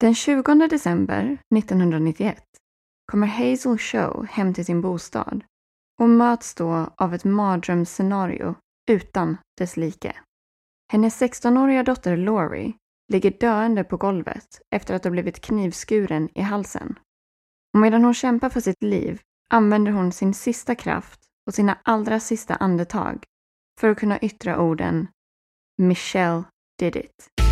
Den 20 december 1991 kommer Hazel Show hem till sin bostad och möts då av ett mardrömsscenario utan dess like. Hennes 16-åriga dotter Laurie ligger döende på golvet efter att ha blivit knivskuren i halsen. Och medan hon kämpar för sitt liv använder hon sin sista kraft och sina allra sista andetag för att kunna yttra orden Michelle did it.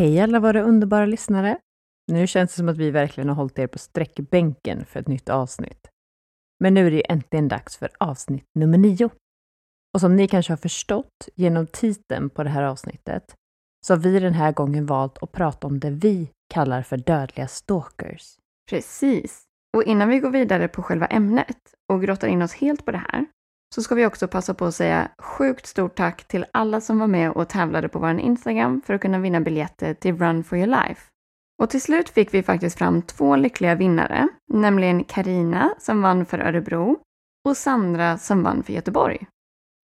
Hej alla våra underbara lyssnare! Nu känns det som att vi verkligen har hållit er på sträckbänken för ett nytt avsnitt. Men nu är det äntligen dags för avsnitt nummer nio. Och som ni kanske har förstått genom titeln på det här avsnittet så har vi den här gången valt att prata om det vi kallar för dödliga stalkers. Precis. Och innan vi går vidare på själva ämnet och grottar in oss helt på det här så ska vi också passa på att säga sjukt stort tack till alla som var med och tävlade på vår Instagram för att kunna vinna biljetter till Run for your life. Och till slut fick vi faktiskt fram två lyckliga vinnare, nämligen Karina som vann för Örebro och Sandra som vann för Göteborg.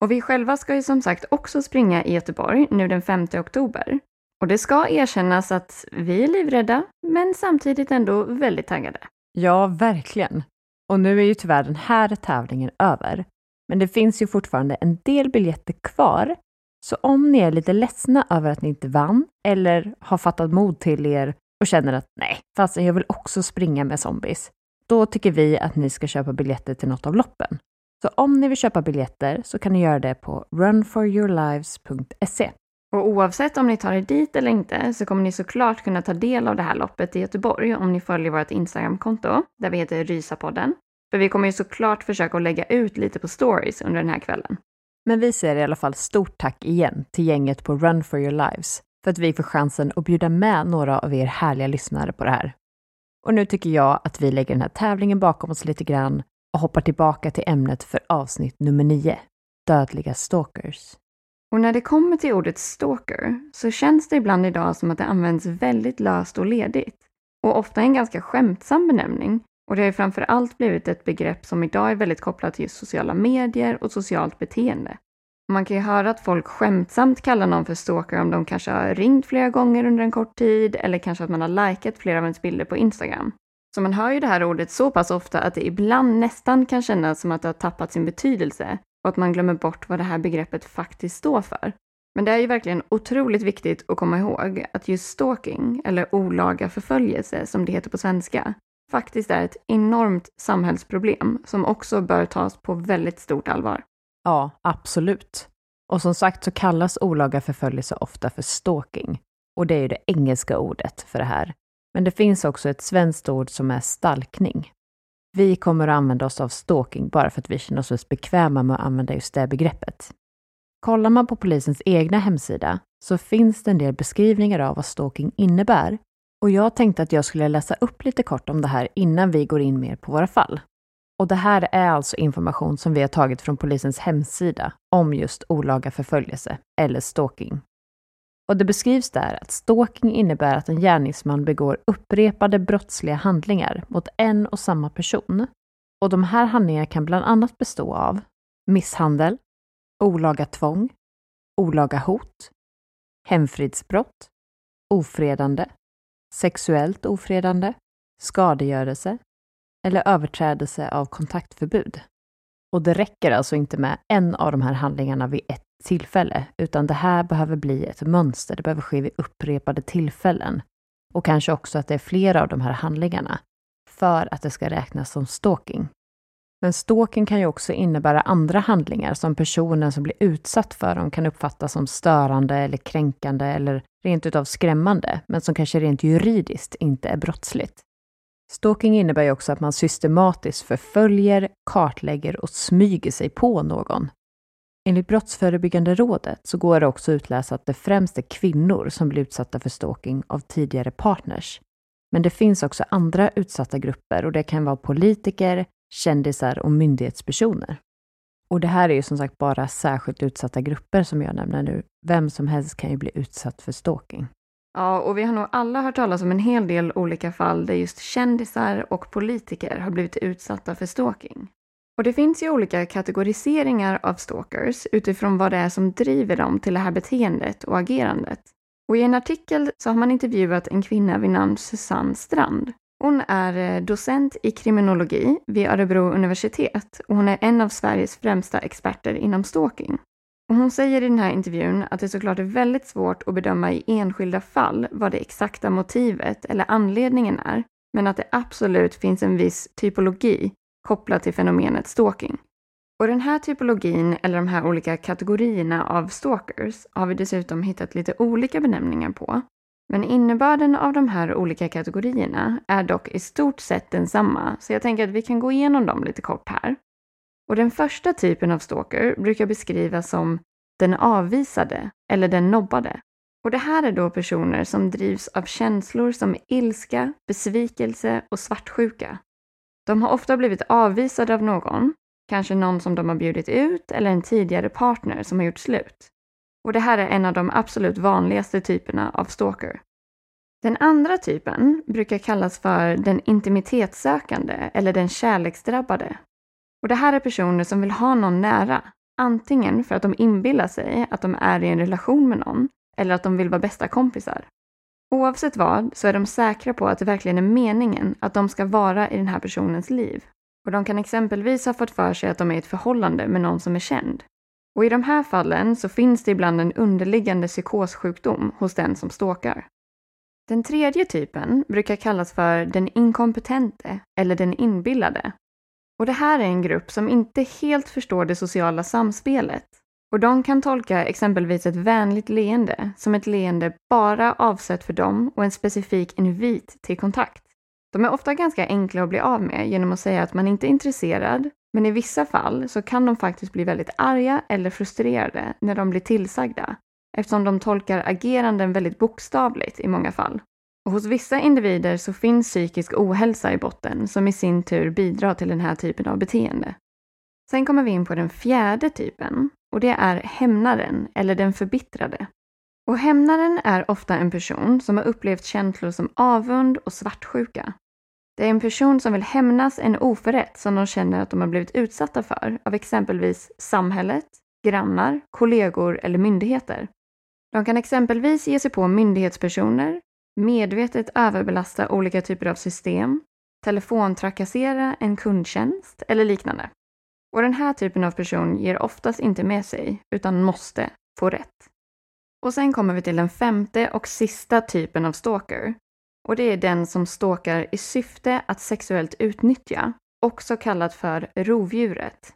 Och vi själva ska ju som sagt också springa i Göteborg nu den 5 oktober. Och det ska erkännas att vi är livrädda, men samtidigt ändå väldigt taggade. Ja, verkligen. Och nu är ju tyvärr den här tävlingen över. Men det finns ju fortfarande en del biljetter kvar. Så om ni är lite ledsna över att ni inte vann eller har fattat mod till er och känner att nej, fast jag vill också springa med zombies. Då tycker vi att ni ska köpa biljetter till något av loppen. Så om ni vill köpa biljetter så kan ni göra det på runforyourlives.se. Och oavsett om ni tar er dit eller inte så kommer ni såklart kunna ta del av det här loppet i Göteborg om ni följer vårt Instagramkonto där vi heter Rysapodden. För vi kommer ju såklart försöka att lägga ut lite på stories under den här kvällen. Men vi säger i alla fall stort tack igen till gänget på Run for your lives för att vi får chansen att bjuda med några av er härliga lyssnare på det här. Och nu tycker jag att vi lägger den här tävlingen bakom oss lite grann och hoppar tillbaka till ämnet för avsnitt nummer nio, dödliga stalkers. Och när det kommer till ordet stalker så känns det ibland idag som att det används väldigt löst och ledigt. Och ofta en ganska skämtsam benämning. Och det har ju framför allt blivit ett begrepp som idag är väldigt kopplat till just sociala medier och socialt beteende. Man kan ju höra att folk skämtsamt kallar någon för stalker om de kanske har ringt flera gånger under en kort tid eller kanske att man har likat flera av ens bilder på Instagram. Så man hör ju det här ordet så pass ofta att det ibland nästan kan kännas som att det har tappat sin betydelse och att man glömmer bort vad det här begreppet faktiskt står för. Men det är ju verkligen otroligt viktigt att komma ihåg att just stalking, eller olaga förföljelse som det heter på svenska, faktiskt är ett enormt samhällsproblem som också bör tas på väldigt stort allvar. Ja, absolut. Och som sagt så kallas olaga förföljelse ofta för stalking. Och det är ju det engelska ordet för det här. Men det finns också ett svenskt ord som är stalkning. Vi kommer att använda oss av stalking bara för att vi känner oss bekväma med att använda just det begreppet. kollar man på polisens egna hemsida så finns det en del beskrivningar av vad stalking innebär. Och jag tänkte att jag skulle läsa upp lite kort om det här innan vi går in mer på våra fall. Och det här är alltså information som vi har tagit från polisens hemsida om just olaga förföljelse eller stalking. Och det beskrivs där att stalking innebär att en gärningsman begår upprepade brottsliga handlingar mot en och samma person. Och de här handlingarna kan bland annat bestå av misshandel, olaga tvång, olaga hot, hemfridsbrott, ofredande, sexuellt ofredande, skadegörelse eller överträdelse av kontaktförbud. Och det räcker alltså inte med en av de här handlingarna vid ett tillfälle, utan det här behöver bli ett mönster. Det behöver ske vid upprepade tillfällen. Och kanske också att det är flera av de här handlingarna för att det ska räknas som stalking. Men stalking kan ju också innebära andra handlingar som personen som blir utsatt för dem kan uppfatta som störande eller kränkande eller rent utav skrämmande, men som kanske rent juridiskt inte är brottsligt. Stalking innebär ju också att man systematiskt förföljer, kartlägger och smyger sig på någon. Enligt Brottsförebyggande rådet så går det också att utläsa att det främst är kvinnor som blir utsatta för stalking av tidigare partners. Men det finns också andra utsatta grupper och det kan vara politiker, kändisar och myndighetspersoner. Och det här är ju som sagt bara särskilt utsatta grupper som jag nämner nu. Vem som helst kan ju bli utsatt för stalking. Ja, och vi har nog alla hört talas om en hel del olika fall där just kändisar och politiker har blivit utsatta för stalking. Och det finns ju olika kategoriseringar av stalkers utifrån vad det är som driver dem till det här beteendet och agerandet. Och i en artikel så har man intervjuat en kvinna vid namn Susanne Strand. Hon är eh, docent i kriminologi vid Örebro universitet och hon är en av Sveriges främsta experter inom stalking. Och hon säger i den här intervjun att det såklart är väldigt svårt att bedöma i enskilda fall vad det exakta motivet eller anledningen är, men att det absolut finns en viss typologi kopplad till fenomenet stalking. Och den här typologin, eller de här olika kategorierna av stalkers, har vi dessutom hittat lite olika benämningar på. Men innebörden av de här olika kategorierna är dock i stort sett densamma, så jag tänker att vi kan gå igenom dem lite kort här. Och den första typen av stalker brukar beskrivas som den avvisade eller den nobbade. Och det här är då personer som drivs av känslor som ilska, besvikelse och svartsjuka. De har ofta blivit avvisade av någon, kanske någon som de har bjudit ut eller en tidigare partner som har gjort slut. Och det här är en av de absolut vanligaste typerna av stalker. Den andra typen brukar kallas för den intimitetssökande eller den kärleksdrabbade. Och det här är personer som vill ha någon nära, antingen för att de inbillar sig att de är i en relation med någon eller att de vill vara bästa kompisar. Oavsett vad så är de säkra på att det verkligen är meningen att de ska vara i den här personens liv. Och de kan exempelvis ha fått för sig att de är i ett förhållande med någon som är känd. Och i de här fallen så finns det ibland en underliggande psykossjukdom hos den som stalkar. Den tredje typen brukar kallas för den inkompetente eller den inbillade. Och det här är en grupp som inte helt förstår det sociala samspelet och de kan tolka exempelvis ett vänligt leende som ett leende bara avsett för dem och en specifik invit till kontakt. De är ofta ganska enkla att bli av med genom att säga att man inte är intresserad, men i vissa fall så kan de faktiskt bli väldigt arga eller frustrerade när de blir tillsagda, eftersom de tolkar ageranden väldigt bokstavligt i många fall. Och hos vissa individer så finns psykisk ohälsa i botten som i sin tur bidrar till den här typen av beteende. Sen kommer vi in på den fjärde typen och det är hämnaren eller den förbittrade. Och hämnaren är ofta en person som har upplevt känslor som avund och svartsjuka. Det är en person som vill hämnas en oförrätt som de känner att de har blivit utsatta för av exempelvis samhället, grannar, kollegor eller myndigheter. De kan exempelvis ge sig på myndighetspersoner, medvetet överbelasta olika typer av system, telefontrakassera en kundtjänst eller liknande. Och den här typen av person ger oftast inte med sig, utan måste få rätt. Och sen kommer vi till den femte och sista typen av stalker. Och det är den som stalkar i syfte att sexuellt utnyttja, också kallat för rovdjuret.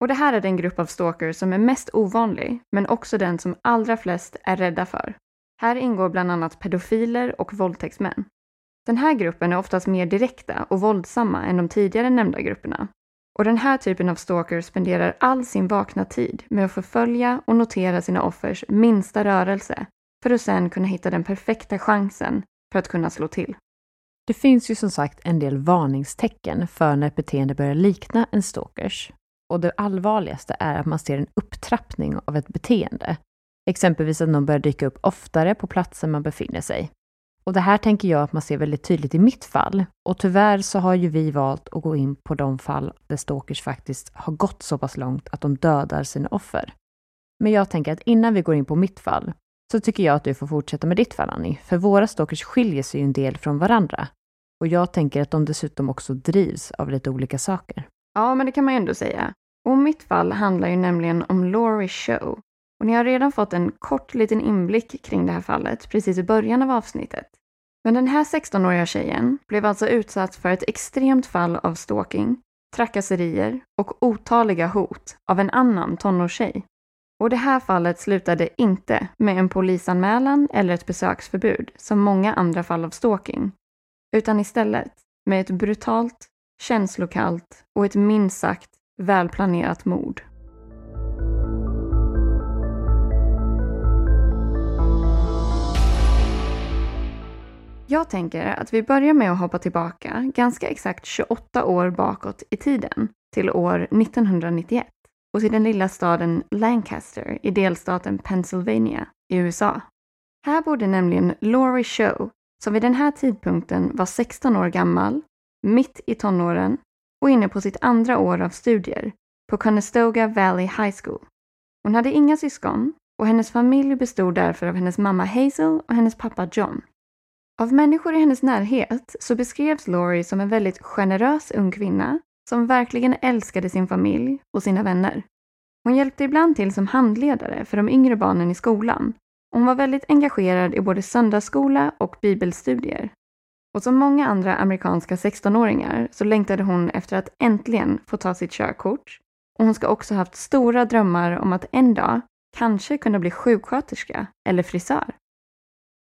Och det här är den grupp av stalker som är mest ovanlig, men också den som allra flest är rädda för. Här ingår bland annat pedofiler och våldtäktsmän. Den här gruppen är oftast mer direkta och våldsamma än de tidigare nämnda grupperna Och den här typen av stalker spenderar all sin vakna tid med att förfölja och notera sina offers minsta rörelse för att sen kunna hitta den perfekta chansen för att kunna slå till. Det finns ju som sagt en del varningstecken för när ett beteende börjar likna en stalkers. Och det allvarligaste är att man ser en upptrappning av ett beteende. Exempelvis att någon börjar dyka upp oftare på platser man befinner sig. Och det här tänker jag att man ser väldigt tydligt i mitt fall. Och tyvärr så har ju vi valt att gå in på de fall där stalkers faktiskt har gått så pass långt att de dödar sina offer. Men jag tänker att innan vi går in på mitt fall så tycker jag att du får fortsätta med ditt fall Annie, för våra stalkers skiljer sig ju en del från varandra. Och jag tänker att de dessutom också drivs av lite olika saker. Ja, men det kan man ju ändå säga. Och mitt fall handlar ju nämligen om Laurie Show. Och ni har redan fått en kort liten inblick kring det här fallet precis i början av avsnittet. Men den här 16-åriga tjejen blev alltså utsatt för ett extremt fall av stalking, trakasserier och otaliga hot av en annan tonårstjej. Och det här fallet slutade inte med en polisanmälan eller ett besöksförbud som många andra fall av stalking, utan istället med ett brutalt, känslokallt och ett minst sagt välplanerat mord. Jag tänker att vi börjar med att hoppa tillbaka ganska exakt 28 år bakåt i tiden till år 1991 och till den lilla staden Lancaster i delstaten Pennsylvania i USA. Här bodde nämligen Laurie Show som vid den här tidpunkten var 16 år gammal, mitt i tonåren och inne på sitt andra år av studier på Conestoga Valley High School. Hon hade inga syskon och hennes familj bestod därför av hennes mamma Hazel och hennes pappa John. Av människor i hennes närhet så beskrevs Laurie som en väldigt generös ung kvinna som verkligen älskade sin familj och sina vänner. Hon hjälpte ibland till som handledare för de yngre barnen i skolan. Hon var väldigt engagerad i både söndagsskola och bibelstudier. Och som många andra amerikanska 16-åringar så längtade hon efter att äntligen få ta sitt körkort. Och hon ska också haft stora drömmar om att en dag kanske kunna bli sjuksköterska eller frisör.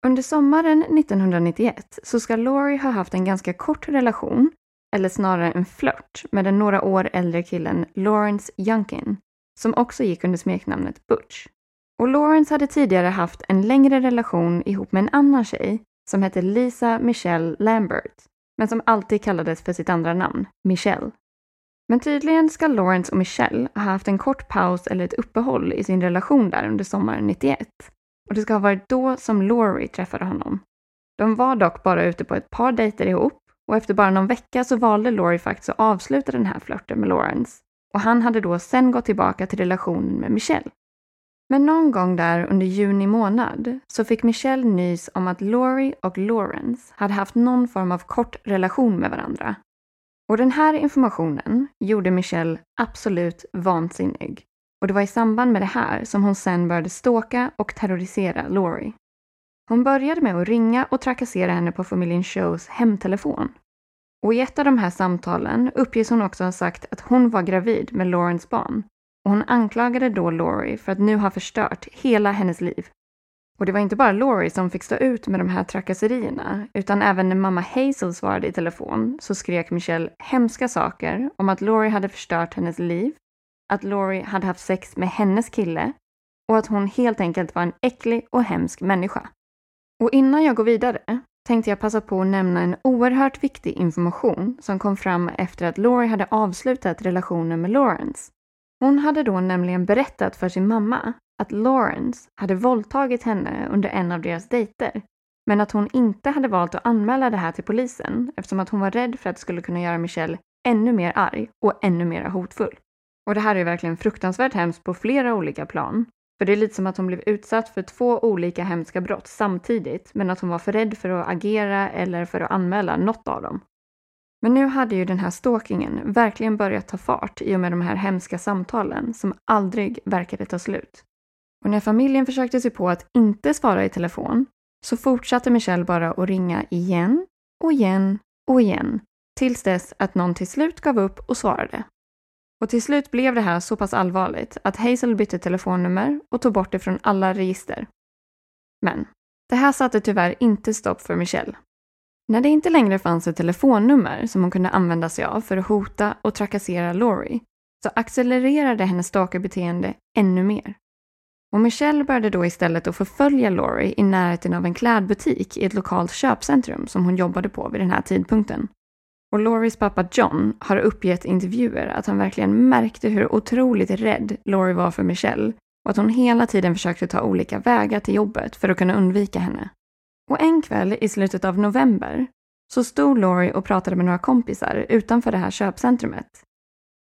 Under sommaren 1991 så ska Laurie ha haft en ganska kort relation, eller snarare en flört, med den några år äldre killen Lawrence Youngkin, som också gick under smeknamnet Butch. Och Lawrence hade tidigare haft en längre relation ihop med en annan tjej som hette Lisa Michelle Lambert, men som alltid kallades för sitt andra namn, Michelle. Men tydligen ska Lawrence och Michelle ha haft en kort paus eller ett uppehåll i sin relation där under sommaren 91 och det ska ha varit då som Laurie träffade honom. De var dock bara ute på ett par dejter ihop och efter bara någon vecka så valde Laurie faktiskt att avsluta den här flörten med Lawrence och han hade då sen gått tillbaka till relationen med Michelle. Men någon gång där under juni månad så fick Michelle nys om att Laurie och Lawrence hade haft någon form av kort relation med varandra. Och den här informationen gjorde Michelle absolut vansinnig och det var i samband med det här som hon sen började ståka och terrorisera Laurie. Hon började med att ringa och trakassera henne på familjen Shows hemtelefon. Och i ett av de här samtalen uppges hon också ha sagt att hon var gravid med Laurens barn. Och hon anklagade då Laurie för att nu ha förstört hela hennes liv. Och det var inte bara Laurie som fick stå ut med de här trakasserierna, utan även när mamma Hazel svarade i telefon så skrek Michelle hemska saker om att Laurie hade förstört hennes liv att Laurie hade haft sex med hennes kille och att hon helt enkelt var en äcklig och hemsk människa. Och innan jag går vidare tänkte jag passa på att nämna en oerhört viktig information som kom fram efter att Laurie hade avslutat relationen med Lawrence. Hon hade då nämligen berättat för sin mamma att Lawrence hade våldtagit henne under en av deras dejter, men att hon inte hade valt att anmäla det här till polisen eftersom att hon var rädd för att det skulle kunna göra Michelle ännu mer arg och ännu mer hotfull. Och det här är verkligen fruktansvärt hemskt på flera olika plan. För det är lite som att hon blev utsatt för två olika hemska brott samtidigt, men att hon var för rädd för att agera eller för att anmäla något av dem. Men nu hade ju den här stalkingen verkligen börjat ta fart i och med de här hemska samtalen som aldrig verkade ta slut. Och när familjen försökte sig på att inte svara i telefon så fortsatte Michelle bara att ringa igen och igen och igen tills dess att någon till slut gav upp och svarade. Och till slut blev det här så pass allvarligt att Hazel bytte telefonnummer och tog bort det från alla register. Men det här satte tyvärr inte stopp för Michelle. När det inte längre fanns ett telefonnummer som hon kunde använda sig av för att hota och trakassera Laurie så accelererade hennes stalkerbeteende ännu mer. Och Michelle började då istället att förfölja Laurie i närheten av en klädbutik i ett lokalt köpcentrum som hon jobbade på vid den här tidpunkten. Och Laurys pappa John har uppgett intervjuer att han verkligen märkte hur otroligt rädd Laurie var för Michelle och att hon hela tiden försökte ta olika vägar till jobbet för att kunna undvika henne. Och en kväll i slutet av november så stod Laurie och pratade med några kompisar utanför det här köpcentrumet.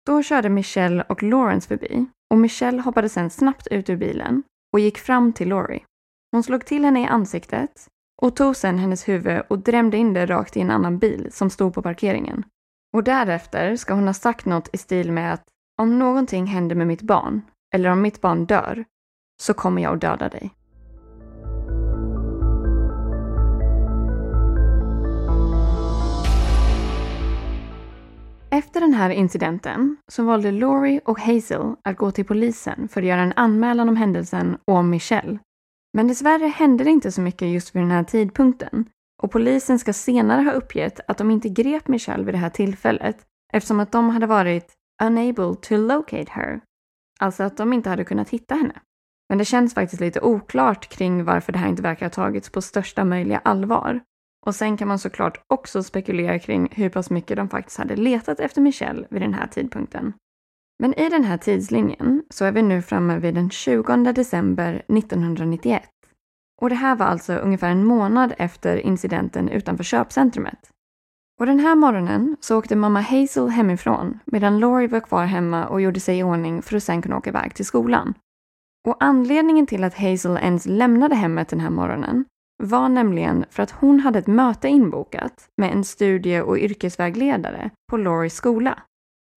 Då körde Michelle och Lawrence förbi och Michelle hoppade sedan snabbt ut ur bilen och gick fram till Laurie. Hon slog till henne i ansiktet och tog sedan hennes huvud och drämde in det rakt i en annan bil som stod på parkeringen. Och därefter ska hon ha sagt något i stil med att om någonting händer med mitt barn, eller om mitt barn dör, så kommer jag att döda dig. Efter den här incidenten så valde Laurie och Hazel att gå till polisen för att göra en anmälan om händelsen och om Michelle. Men dessvärre hände det inte så mycket just vid den här tidpunkten och polisen ska senare ha uppgett att de inte grep Michelle vid det här tillfället eftersom att de hade varit unable to locate her. Alltså att de inte hade kunnat hitta henne. Men det känns faktiskt lite oklart kring varför det här inte verkar ha tagits på största möjliga allvar. Och sen kan man såklart också spekulera kring hur pass mycket de faktiskt hade letat efter Michelle vid den här tidpunkten. Men i den här tidslinjen så är vi nu framme vid den 20 december 1991. Och det här var alltså ungefär en månad efter incidenten utanför köpcentrumet. Och den här morgonen så åkte mamma Hazel hemifrån medan Laurie var kvar hemma och gjorde sig i ordning för att sen kunna åka iväg till skolan. Och anledningen till att Hazel ens lämnade hemmet den här morgonen var nämligen för att hon hade ett möte inbokat med en studie och yrkesvägledare på Lauries skola.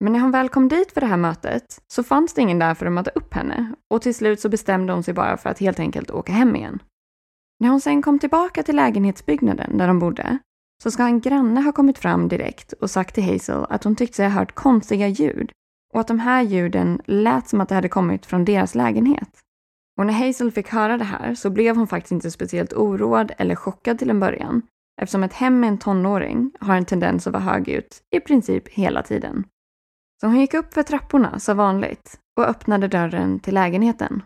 Men när hon väl kom dit för det här mötet så fanns det ingen där för att möta upp henne och till slut så bestämde hon sig bara för att helt enkelt åka hem igen. När hon sen kom tillbaka till lägenhetsbyggnaden där de bodde så ska en granne ha kommit fram direkt och sagt till Hazel att hon tyckte sig ha hört konstiga ljud och att de här ljuden lät som att det hade kommit från deras lägenhet. Och när Hazel fick höra det här så blev hon faktiskt inte speciellt oroad eller chockad till en början eftersom ett hem med en tonåring har en tendens att vara högljutt i princip hela tiden. Så hon gick upp för trapporna som vanligt och öppnade dörren till lägenheten.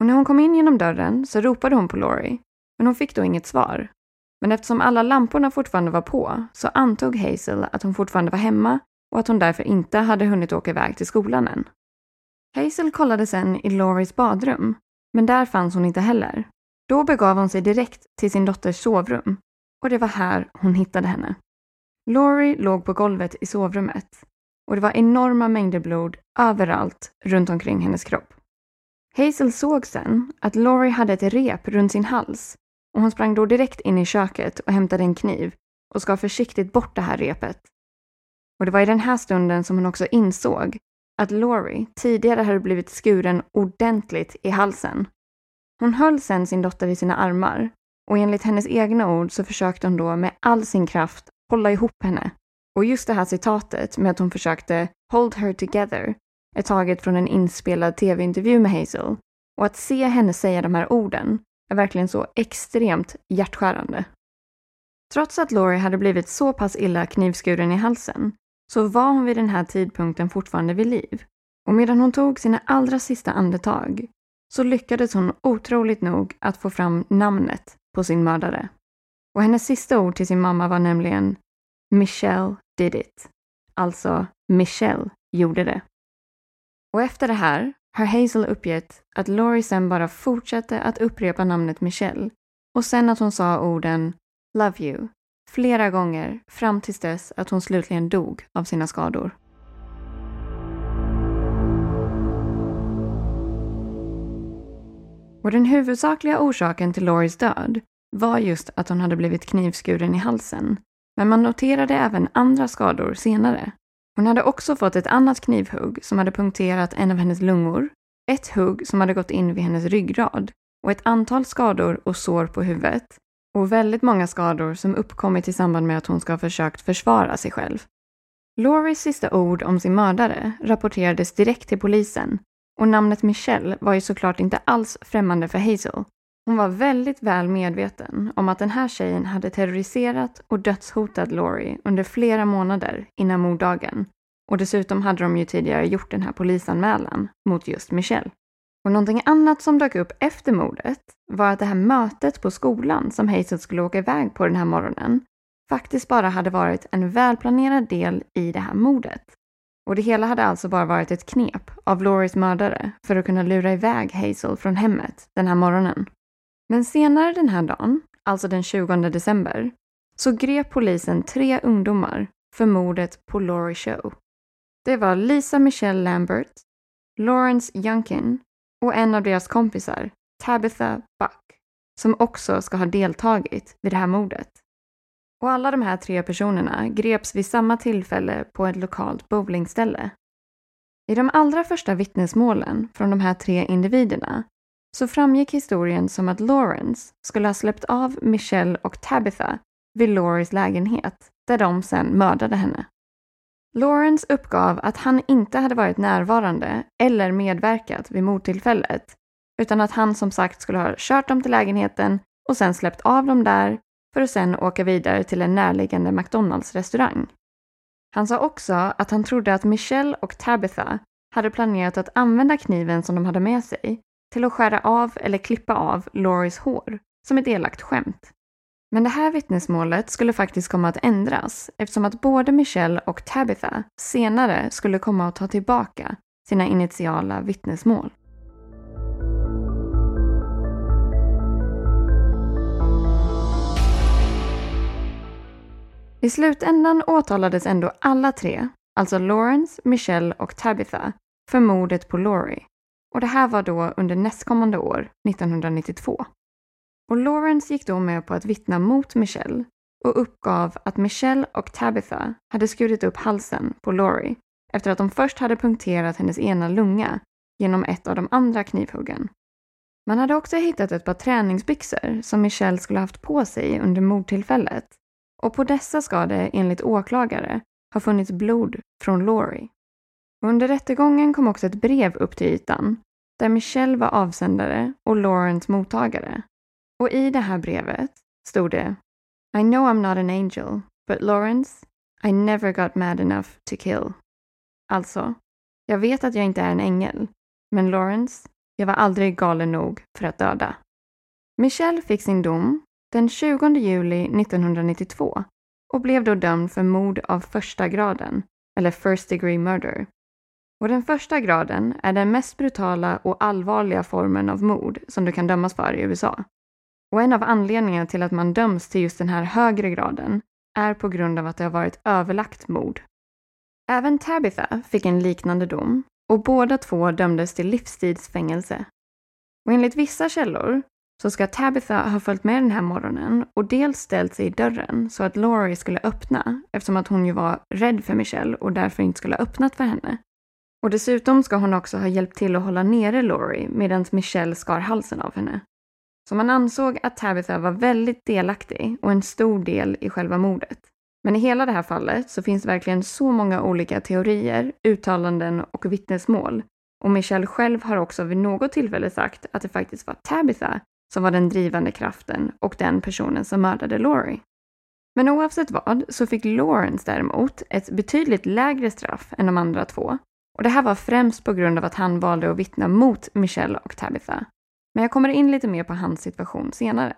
Och när hon kom in genom dörren så ropade hon på Laurie, men hon fick då inget svar. Men eftersom alla lamporna fortfarande var på så antog Hazel att hon fortfarande var hemma och att hon därför inte hade hunnit åka iväg till skolan än. Hazel kollade sen i Lauries badrum, men där fanns hon inte heller. Då begav hon sig direkt till sin dotters sovrum och det var här hon hittade henne. Laurie låg på golvet i sovrummet och det var enorma mängder blod överallt runt omkring hennes kropp. Hazel såg sen att Laurie hade ett rep runt sin hals och hon sprang då direkt in i köket och hämtade en kniv och skar försiktigt bort det här repet. Och det var i den här stunden som hon också insåg att Laurie tidigare hade blivit skuren ordentligt i halsen. Hon höll sen sin dotter i sina armar och enligt hennes egna ord så försökte hon då med all sin kraft hålla ihop henne och just det här citatet med att hon försökte “hold her together” är taget från en inspelad tv-intervju med Hazel. Och att se henne säga de här orden är verkligen så extremt hjärtskärande. Trots att Laurie hade blivit så pass illa knivskuren i halsen så var hon vid den här tidpunkten fortfarande vid liv. Och medan hon tog sina allra sista andetag så lyckades hon otroligt nog att få fram namnet på sin mördare. Och hennes sista ord till sin mamma var nämligen Michelle did it. Alltså, Michelle gjorde det. Och efter det här har Hazel uppgett att Laurie sen bara fortsatte att upprepa namnet Michelle och sen att hon sa orden “Love you” flera gånger fram tills dess att hon slutligen dog av sina skador. Och den huvudsakliga orsaken till Lauries död var just att hon hade blivit knivskuren i halsen men man noterade även andra skador senare. Hon hade också fått ett annat knivhugg som hade punkterat en av hennes lungor, ett hugg som hade gått in vid hennes ryggrad och ett antal skador och sår på huvudet och väldigt många skador som uppkommit i samband med att hon ska ha försökt försvara sig själv. Laurys sista ord om sin mördare rapporterades direkt till polisen och namnet Michelle var ju såklart inte alls främmande för Hazel. Hon var väldigt väl medveten om att den här tjejen hade terroriserat och dödshotat Laurie under flera månader innan morddagen. Och dessutom hade de ju tidigare gjort den här polisanmälan mot just Michelle. Och någonting annat som dök upp efter mordet var att det här mötet på skolan som Hazel skulle åka iväg på den här morgonen faktiskt bara hade varit en välplanerad del i det här mordet. Och det hela hade alltså bara varit ett knep av Loris mördare för att kunna lura iväg Hazel från hemmet den här morgonen. Men senare den här dagen, alltså den 20 december, så grep polisen tre ungdomar för mordet på Laurie Show. Det var Lisa Michelle Lambert, Lawrence Youngkin och en av deras kompisar, Tabitha Buck, som också ska ha deltagit vid det här mordet. Och alla de här tre personerna greps vid samma tillfälle på ett lokalt bowlingställe. I de allra första vittnesmålen från de här tre individerna så framgick historien som att Lawrence skulle ha släppt av Michelle och Tabitha vid Lauries lägenhet där de sen mördade henne. Lawrence uppgav att han inte hade varit närvarande eller medverkat vid mordtillfället utan att han som sagt skulle ha kört dem till lägenheten och sen släppt av dem där för att sen åka vidare till en närliggande McDonalds-restaurang. Han sa också att han trodde att Michelle och Tabitha hade planerat att använda kniven som de hade med sig till att skära av eller klippa av Laurys hår som ett elakt skämt. Men det här vittnesmålet skulle faktiskt komma att ändras eftersom att både Michelle och Tabitha senare skulle komma att ta tillbaka sina initiala vittnesmål. I slutändan åtalades ändå alla tre, alltså Lawrence, Michelle och Tabitha, för mordet på Laurie. Och det här var då under nästkommande år, 1992. Och Lawrence gick då med på att vittna mot Michelle och uppgav att Michelle och Tabitha hade skurit upp halsen på Laurie efter att de först hade punkterat hennes ena lunga genom ett av de andra knivhuggen. Man hade också hittat ett par träningsbyxor som Michelle skulle haft på sig under mordtillfället och på dessa ska det enligt åklagare ha funnits blod från Laurie. Under rättegången kom också ett brev upp till ytan där Michelle var avsändare och Lawrence mottagare. Och i det här brevet stod det I know I'm not an angel, but Lawrence, I never got mad enough to kill. Alltså, jag vet att jag inte är en ängel, men Lawrence, jag var aldrig galen nog för att döda. Michelle fick sin dom den 20 juli 1992 och blev då dömd för mord av första graden, eller first degree murder. Och den första graden är den mest brutala och allvarliga formen av mord som du kan dömas för i USA. Och en av anledningarna till att man döms till just den här högre graden är på grund av att det har varit överlagt mord. Även Tabitha fick en liknande dom och båda två dömdes till livstidsfängelse. Och enligt vissa källor så ska Tabitha ha följt med den här morgonen och dels ställt sig i dörren så att Laurie skulle öppna eftersom att hon ju var rädd för Michelle och därför inte skulle ha öppnat för henne. Och dessutom ska hon också ha hjälpt till att hålla nere Laurie medan Michelle skar halsen av henne. Så man ansåg att Tabitha var väldigt delaktig och en stor del i själva mordet. Men i hela det här fallet så finns verkligen så många olika teorier, uttalanden och vittnesmål. Och Michelle själv har också vid något tillfälle sagt att det faktiskt var Tabitha som var den drivande kraften och den personen som mördade Laurie. Men oavsett vad så fick Lawrence däremot ett betydligt lägre straff än de andra två. Och det här var främst på grund av att han valde att vittna mot Michelle och Tabitha. Men jag kommer in lite mer på hans situation senare.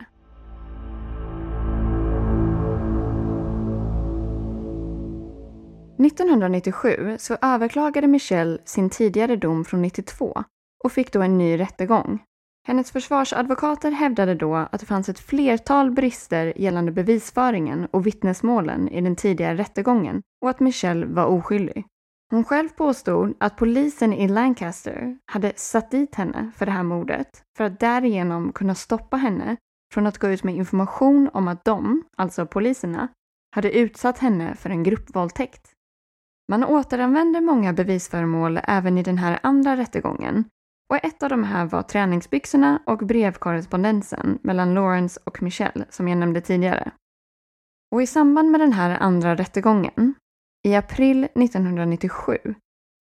–1997 så överklagade Michelle sin tidigare dom från 92 och fick då en ny rättegång hennes försvarsadvokater hävdade då att det fanns ett flertal brister gällande bevisföringen och vittnesmålen i den tidigare rättegången och att Michelle var oskyldig. Hon själv påstod att polisen i Lancaster hade satt dit henne för det här mordet för att därigenom kunna stoppa henne från att gå ut med information om att de, alltså poliserna, hade utsatt henne för en gruppvåldtäkt. Man återanvände många bevisföremål även i den här andra rättegången och ett av de här var träningsbyxorna och brevkorrespondensen mellan Lawrence och Michelle som jag nämnde tidigare. Och i samband med den här andra rättegången, i april 1997,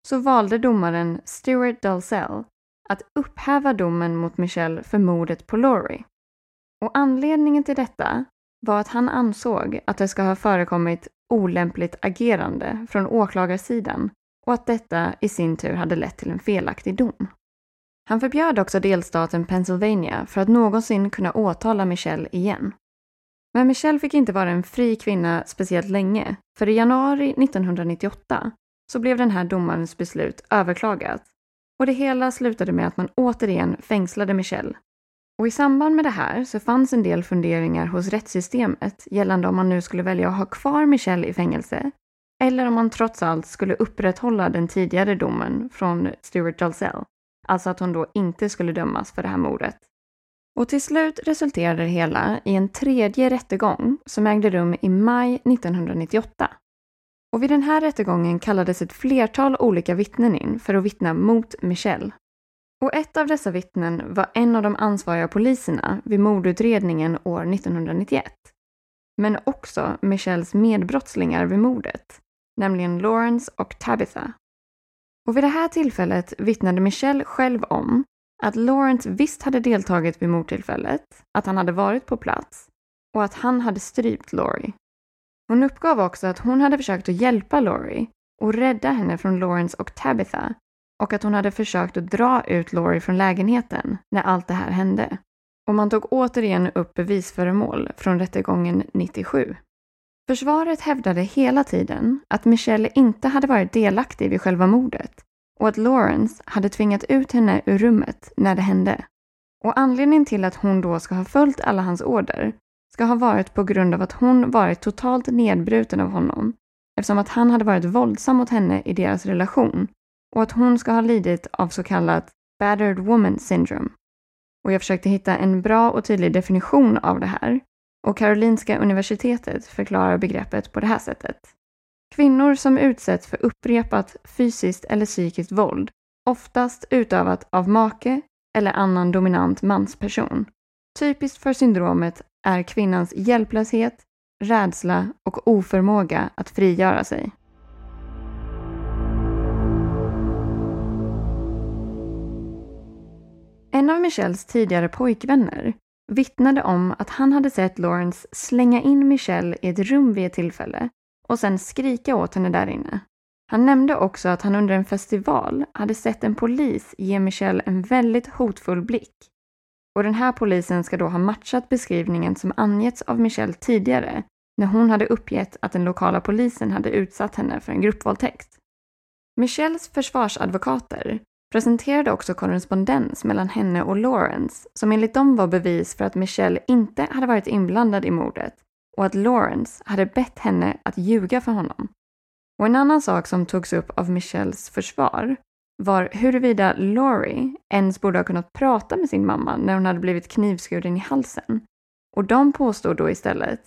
så valde domaren Stuart Dalzell att upphäva domen mot Michelle för mordet på Laurie. Och anledningen till detta var att han ansåg att det ska ha förekommit olämpligt agerande från åklagarsidan och att detta i sin tur hade lett till en felaktig dom. Han förbjöd också delstaten Pennsylvania för att någonsin kunna åtala Michelle igen. Men Michelle fick inte vara en fri kvinna speciellt länge, för i januari 1998 så blev den här domarens beslut överklagat och det hela slutade med att man återigen fängslade Michelle. Och i samband med det här så fanns en del funderingar hos rättssystemet gällande om man nu skulle välja att ha kvar Michelle i fängelse eller om man trots allt skulle upprätthålla den tidigare domen från Stuart Dalzell. Alltså att hon då inte skulle dömas för det här mordet. Och till slut resulterade det hela i en tredje rättegång som ägde rum i maj 1998. Och vid den här rättegången kallades ett flertal olika vittnen in för att vittna mot Michelle. Och ett av dessa vittnen var en av de ansvariga poliserna vid mordutredningen år 1991. Men också Michelles medbrottslingar vid mordet, nämligen Lawrence och Tabitha. Och vid det här tillfället vittnade Michelle själv om att Lawrence visst hade deltagit vid mordtillfället, att han hade varit på plats och att han hade strypt Laurie. Hon uppgav också att hon hade försökt att hjälpa Laurie och rädda henne från Lawrence och Tabitha och att hon hade försökt att dra ut Laurie från lägenheten när allt det här hände. Och man tog återigen upp bevisföremål från rättegången 97. Försvaret hävdade hela tiden att Michelle inte hade varit delaktig vid själva mordet och att Lawrence hade tvingat ut henne ur rummet när det hände. Och anledningen till att hon då ska ha följt alla hans order ska ha varit på grund av att hon varit totalt nedbruten av honom eftersom att han hade varit våldsam mot henne i deras relation och att hon ska ha lidit av så kallat battered woman syndrome. Och jag försökte hitta en bra och tydlig definition av det här och Karolinska universitetet förklarar begreppet på det här sättet. Kvinnor som utsätts för upprepat fysiskt eller psykiskt våld, oftast utövat av make eller annan dominant mansperson. Typiskt för syndromet är kvinnans hjälplöshet, rädsla och oförmåga att frigöra sig. En av Michelles tidigare pojkvänner vittnade om att han hade sett Lawrence slänga in Michelle i ett rum vid ett tillfälle och sen skrika åt henne där inne. Han nämnde också att han under en festival hade sett en polis ge Michelle en väldigt hotfull blick. Och den här polisen ska då ha matchat beskrivningen som angetts av Michelle tidigare när hon hade uppgett att den lokala polisen hade utsatt henne för en gruppvåldtäkt. Michelles försvarsadvokater presenterade också korrespondens mellan henne och Lawrence som enligt dem var bevis för att Michelle inte hade varit inblandad i mordet och att Lawrence hade bett henne att ljuga för honom. Och en annan sak som togs upp av Michelles försvar var huruvida Laurie ens borde ha kunnat prata med sin mamma när hon hade blivit knivskuren i halsen. Och de påstod då istället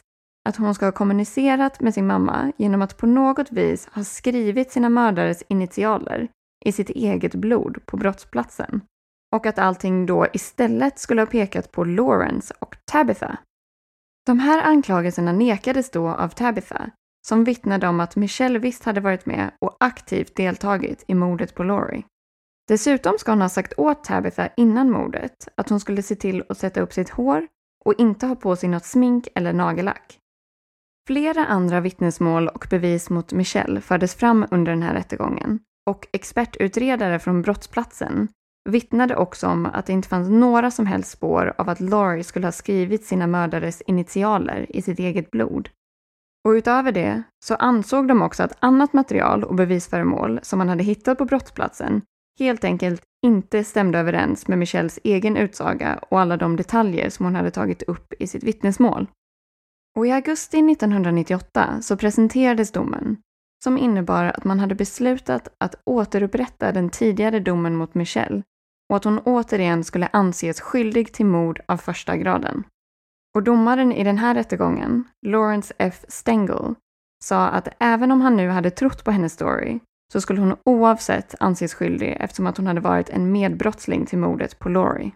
att hon ska ha kommunicerat med sin mamma genom att på något vis ha skrivit sina mördares initialer i sitt eget blod på brottsplatsen och att allting då istället skulle ha pekat på Lawrence och Tabitha. De här anklagelserna nekades då av Tabitha som vittnade om att Michelle visst hade varit med och aktivt deltagit i mordet på Laurie. Dessutom ska hon ha sagt åt Tabitha innan mordet att hon skulle se till att sätta upp sitt hår och inte ha på sig något smink eller nagellack. Flera andra vittnesmål och bevis mot Michelle fördes fram under den här rättegången och expertutredare från brottsplatsen vittnade också om att det inte fanns några som helst spår av att Laurie skulle ha skrivit sina mördares initialer i sitt eget blod. Och utöver det så ansåg de också att annat material och bevisföremål som man hade hittat på brottsplatsen helt enkelt inte stämde överens med Michelles egen utsaga och alla de detaljer som hon hade tagit upp i sitt vittnesmål. Och i augusti 1998 så presenterades domen som innebar att man hade beslutat att återupprätta den tidigare domen mot Michelle och att hon återigen skulle anses skyldig till mord av första graden. Och domaren i den här rättegången, Lawrence F. Stengel, sa att även om han nu hade trott på hennes story så skulle hon oavsett anses skyldig eftersom att hon hade varit en medbrottsling till mordet på Laurie.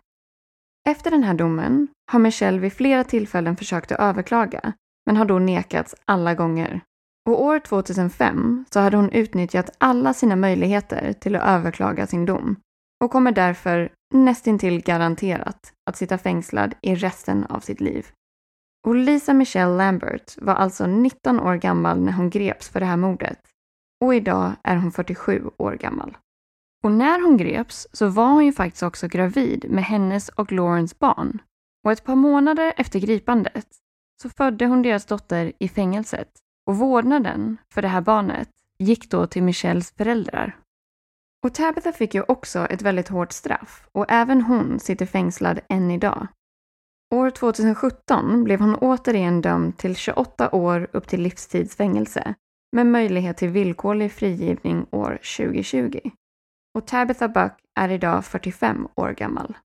Efter den här domen har Michelle vid flera tillfällen försökt att överklaga, men har då nekats alla gånger. Och år 2005 så hade hon utnyttjat alla sina möjligheter till att överklaga sin dom och kommer därför nästintill garanterat att sitta fängslad i resten av sitt liv. Och Lisa Michelle Lambert var alltså 19 år gammal när hon greps för det här mordet. Och idag är hon 47 år gammal. Och när hon greps så var hon ju faktiskt också gravid med hennes och Laurens barn. Och ett par månader efter gripandet så födde hon deras dotter i fängelset. Och vårdnaden för det här barnet gick då till Michelles föräldrar. Och Tabitha fick ju också ett väldigt hårt straff och även hon sitter fängslad än idag. År 2017 blev hon återigen dömd till 28 år upp till livstidsfängelse med möjlighet till villkorlig frigivning år 2020. Och Tabitha Buck är idag 45 år gammal.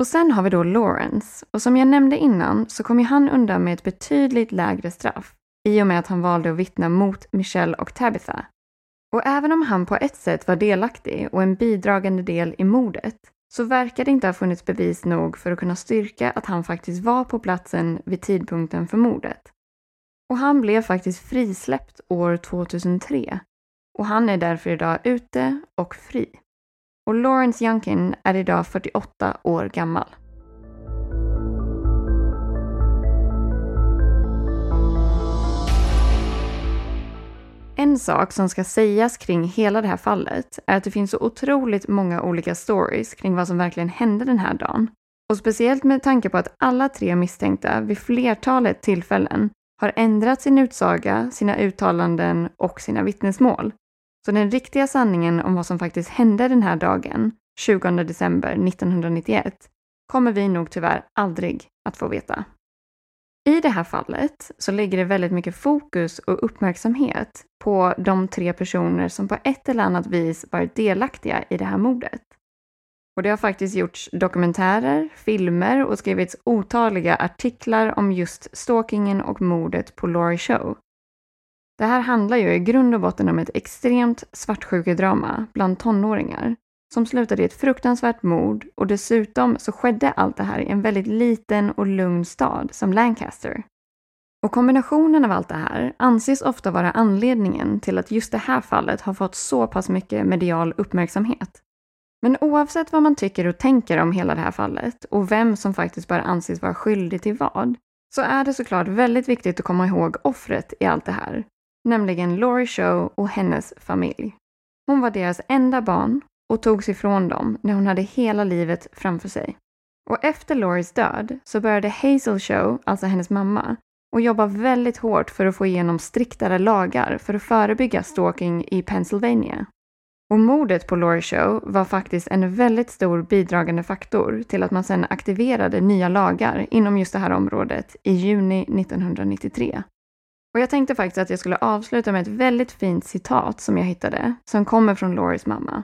Och sen har vi då Lawrence och som jag nämnde innan så kom ju han undan med ett betydligt lägre straff i och med att han valde att vittna mot Michelle och Tabitha. Och även om han på ett sätt var delaktig och en bidragande del i mordet så verkar det inte ha funnits bevis nog för att kunna styrka att han faktiskt var på platsen vid tidpunkten för mordet. Och han blev faktiskt frisläppt år 2003 och han är därför idag ute och fri. Och Lawrence Youngkin är idag 48 år gammal. En sak som ska sägas kring hela det här fallet är att det finns så otroligt många olika stories kring vad som verkligen hände den här dagen. Och speciellt med tanke på att alla tre misstänkta vid flertalet tillfällen har ändrat sin utsaga, sina uttalanden och sina vittnesmål. Så den riktiga sanningen om vad som faktiskt hände den här dagen, 20 december 1991, kommer vi nog tyvärr aldrig att få veta. I det här fallet så ligger det väldigt mycket fokus och uppmärksamhet på de tre personer som på ett eller annat vis varit delaktiga i det här mordet. Och det har faktiskt gjorts dokumentärer, filmer och skrivits otaliga artiklar om just stalkingen och mordet på Laurie Show. Det här handlar ju i grund och botten om ett extremt svartsjukedrama bland tonåringar som slutade i ett fruktansvärt mord och dessutom så skedde allt det här i en väldigt liten och lugn stad som Lancaster. Och kombinationen av allt det här anses ofta vara anledningen till att just det här fallet har fått så pass mycket medial uppmärksamhet. Men oavsett vad man tycker och tänker om hela det här fallet och vem som faktiskt bör anses vara skyldig till vad, så är det såklart väldigt viktigt att komma ihåg offret i allt det här, nämligen Laurie Show och hennes familj. Hon var deras enda barn och togs ifrån dem när hon hade hela livet framför sig. Och efter Lauries död så började Hazel Show, alltså hennes mamma, och jobba väldigt hårt för att få igenom striktare lagar för att förebygga stalking i Pennsylvania. Och mordet på Laurie Show var faktiskt en väldigt stor bidragande faktor till att man sedan aktiverade nya lagar inom just det här området i juni 1993. Och jag tänkte faktiskt att jag skulle avsluta med ett väldigt fint citat som jag hittade, som kommer från Lauries mamma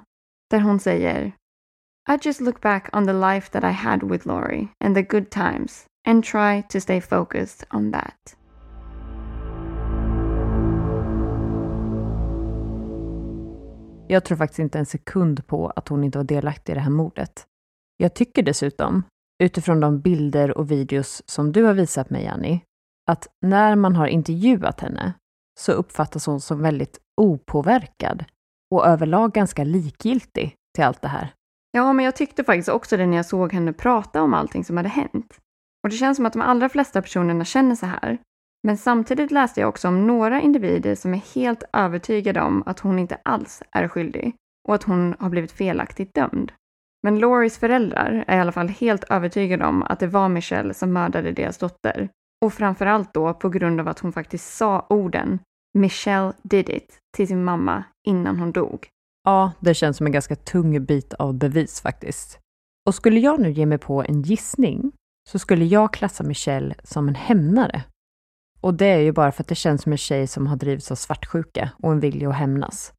där hon säger I just look back on the life that I had with Laurie and the good times and try to stay focused on that. Jag tror faktiskt inte en sekund på att hon inte var delaktig i det här mordet. Jag tycker dessutom, utifrån de bilder och videos som du har visat mig, Annie, att när man har intervjuat henne så uppfattas hon som väldigt opåverkad och överlag ganska likgiltig till allt det här. Ja, men jag tyckte faktiskt också det när jag såg henne prata om allting som hade hänt. Och det känns som att de allra flesta personerna känner så här. Men samtidigt läste jag också om några individer som är helt övertygade om att hon inte alls är skyldig och att hon har blivit felaktigt dömd. Men Lauries föräldrar är i alla fall helt övertygade om att det var Michelle som mördade deras dotter. Och framförallt då på grund av att hon faktiskt sa orden Michelle did it till sin mamma innan hon dog. Ja, det känns som en ganska tung bit av bevis faktiskt. Och skulle jag nu ge mig på en gissning så skulle jag klassa Michelle som en hämnare. Och det är ju bara för att det känns som en tjej som har drivits av svartsjuka och en vilja att hämnas.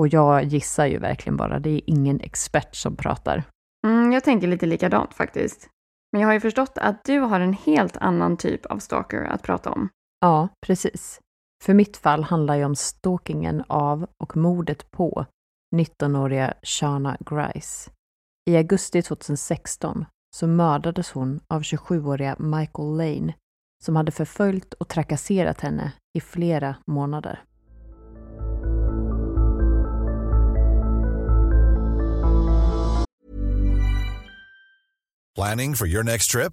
Och jag gissar ju verkligen bara, det är ingen expert som pratar. Mm, jag tänker lite likadant faktiskt. Men jag har ju förstått att du har en helt annan typ av stalker att prata om. Ja, precis. För mitt fall handlar ju om stalkingen av och mordet på 19-åriga Shana Grice. I augusti 2016 så mördades hon av 27-åriga Michael Lane som hade förföljt och trakasserat henne i flera månader. Planning for your next trip?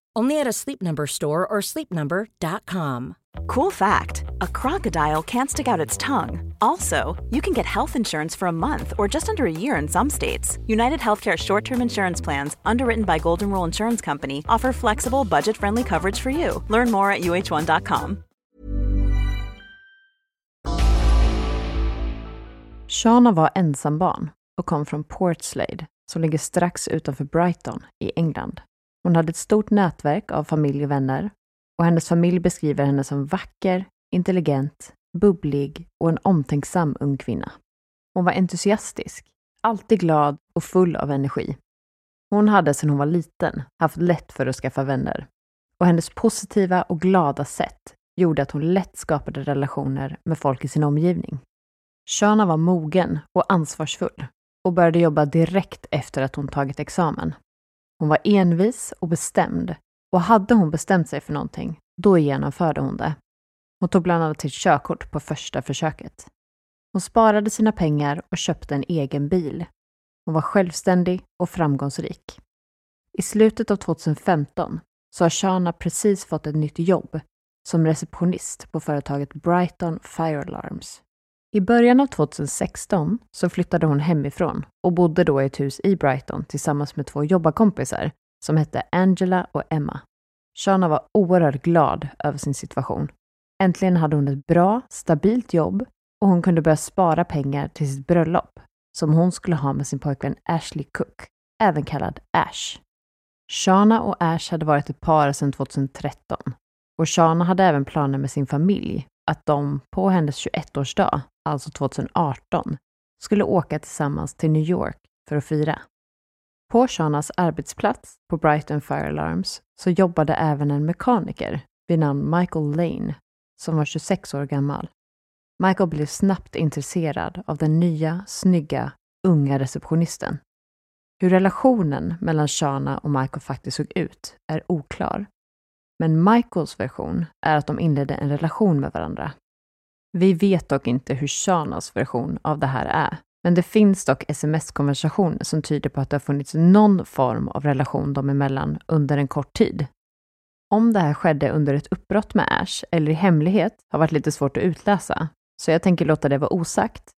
Only at a Sleep Number store or sleepnumber.com. Cool fact a crocodile can't stick out its tongue. Also, you can get health insurance for a month or just under a year in some states. United Healthcare short term insurance plans, underwritten by Golden Rule Insurance Company, offer flexible, budget friendly coverage for you. Learn more at uh1.com. Shana var ensambarn och kom från Portslade som ligger strax utanför Brighton i England. Hon hade ett stort nätverk av familj och vänner och hennes familj beskriver henne som vacker, intelligent, bubblig och en omtänksam ung kvinna. Hon var entusiastisk, alltid glad och full av energi. Hon hade sedan hon var liten haft lätt för att skaffa vänner och hennes positiva och glada sätt gjorde att hon lätt skapade relationer med folk i sin omgivning. Shana var mogen och ansvarsfull och började jobba direkt efter att hon tagit examen. Hon var envis och bestämd och hade hon bestämt sig för någonting, då genomförde hon det. Hon tog bland annat sitt körkort på första försöket. Hon sparade sina pengar och köpte en egen bil. Hon var självständig och framgångsrik. I slutet av 2015 så har Shana precis fått ett nytt jobb som receptionist på företaget Brighton Fire Alarms. I början av 2016 så flyttade hon hemifrån och bodde då i ett hus i Brighton tillsammans med två jobbarkompisar som hette Angela och Emma. Shana var oerhört glad över sin situation. Äntligen hade hon ett bra, stabilt jobb och hon kunde börja spara pengar till sitt bröllop som hon skulle ha med sin pojkvän Ashley Cook, även kallad Ash. Shana och Ash hade varit ett par sedan 2013 och Shana hade även planer med sin familj att de på hennes 21-årsdag, alltså 2018, skulle åka tillsammans till New York för att fira. På Shanas arbetsplats på Brighton Fire Alarms så jobbade även en mekaniker vid namn Michael Lane som var 26 år gammal. Michael blev snabbt intresserad av den nya, snygga, unga receptionisten. Hur relationen mellan Shana och Michael faktiskt såg ut är oklar. Men Michaels version är att de inledde en relation med varandra. Vi vet dock inte hur Shanas version av det här är, men det finns dock sms-konversationer som tyder på att det har funnits någon form av relation dem emellan under en kort tid. Om det här skedde under ett uppbrott med Ash eller i hemlighet har varit lite svårt att utläsa, så jag tänker låta det vara osagt.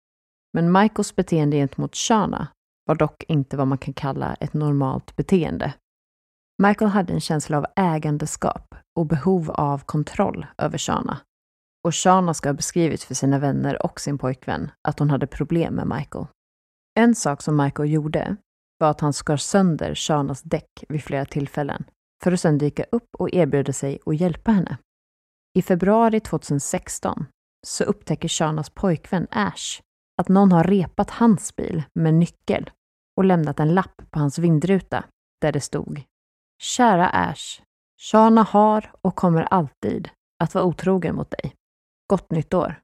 Men Michaels beteende gentemot Shana var dock inte vad man kan kalla ett normalt beteende. Michael hade en känsla av ägandeskap och behov av kontroll över Shana. Och Shana ska ha beskrivit för sina vänner och sin pojkvän att hon hade problem med Michael. En sak som Michael gjorde var att han skar sönder Shanas däck vid flera tillfällen för att sedan dyka upp och erbjuda sig att hjälpa henne. I februari 2016 så upptäcker Shanas pojkvän Ash att någon har repat hans bil med nyckel och lämnat en lapp på hans vindruta där det stod Kära Ash, Shana har och kommer alltid att vara otrogen mot dig. Gott nytt år!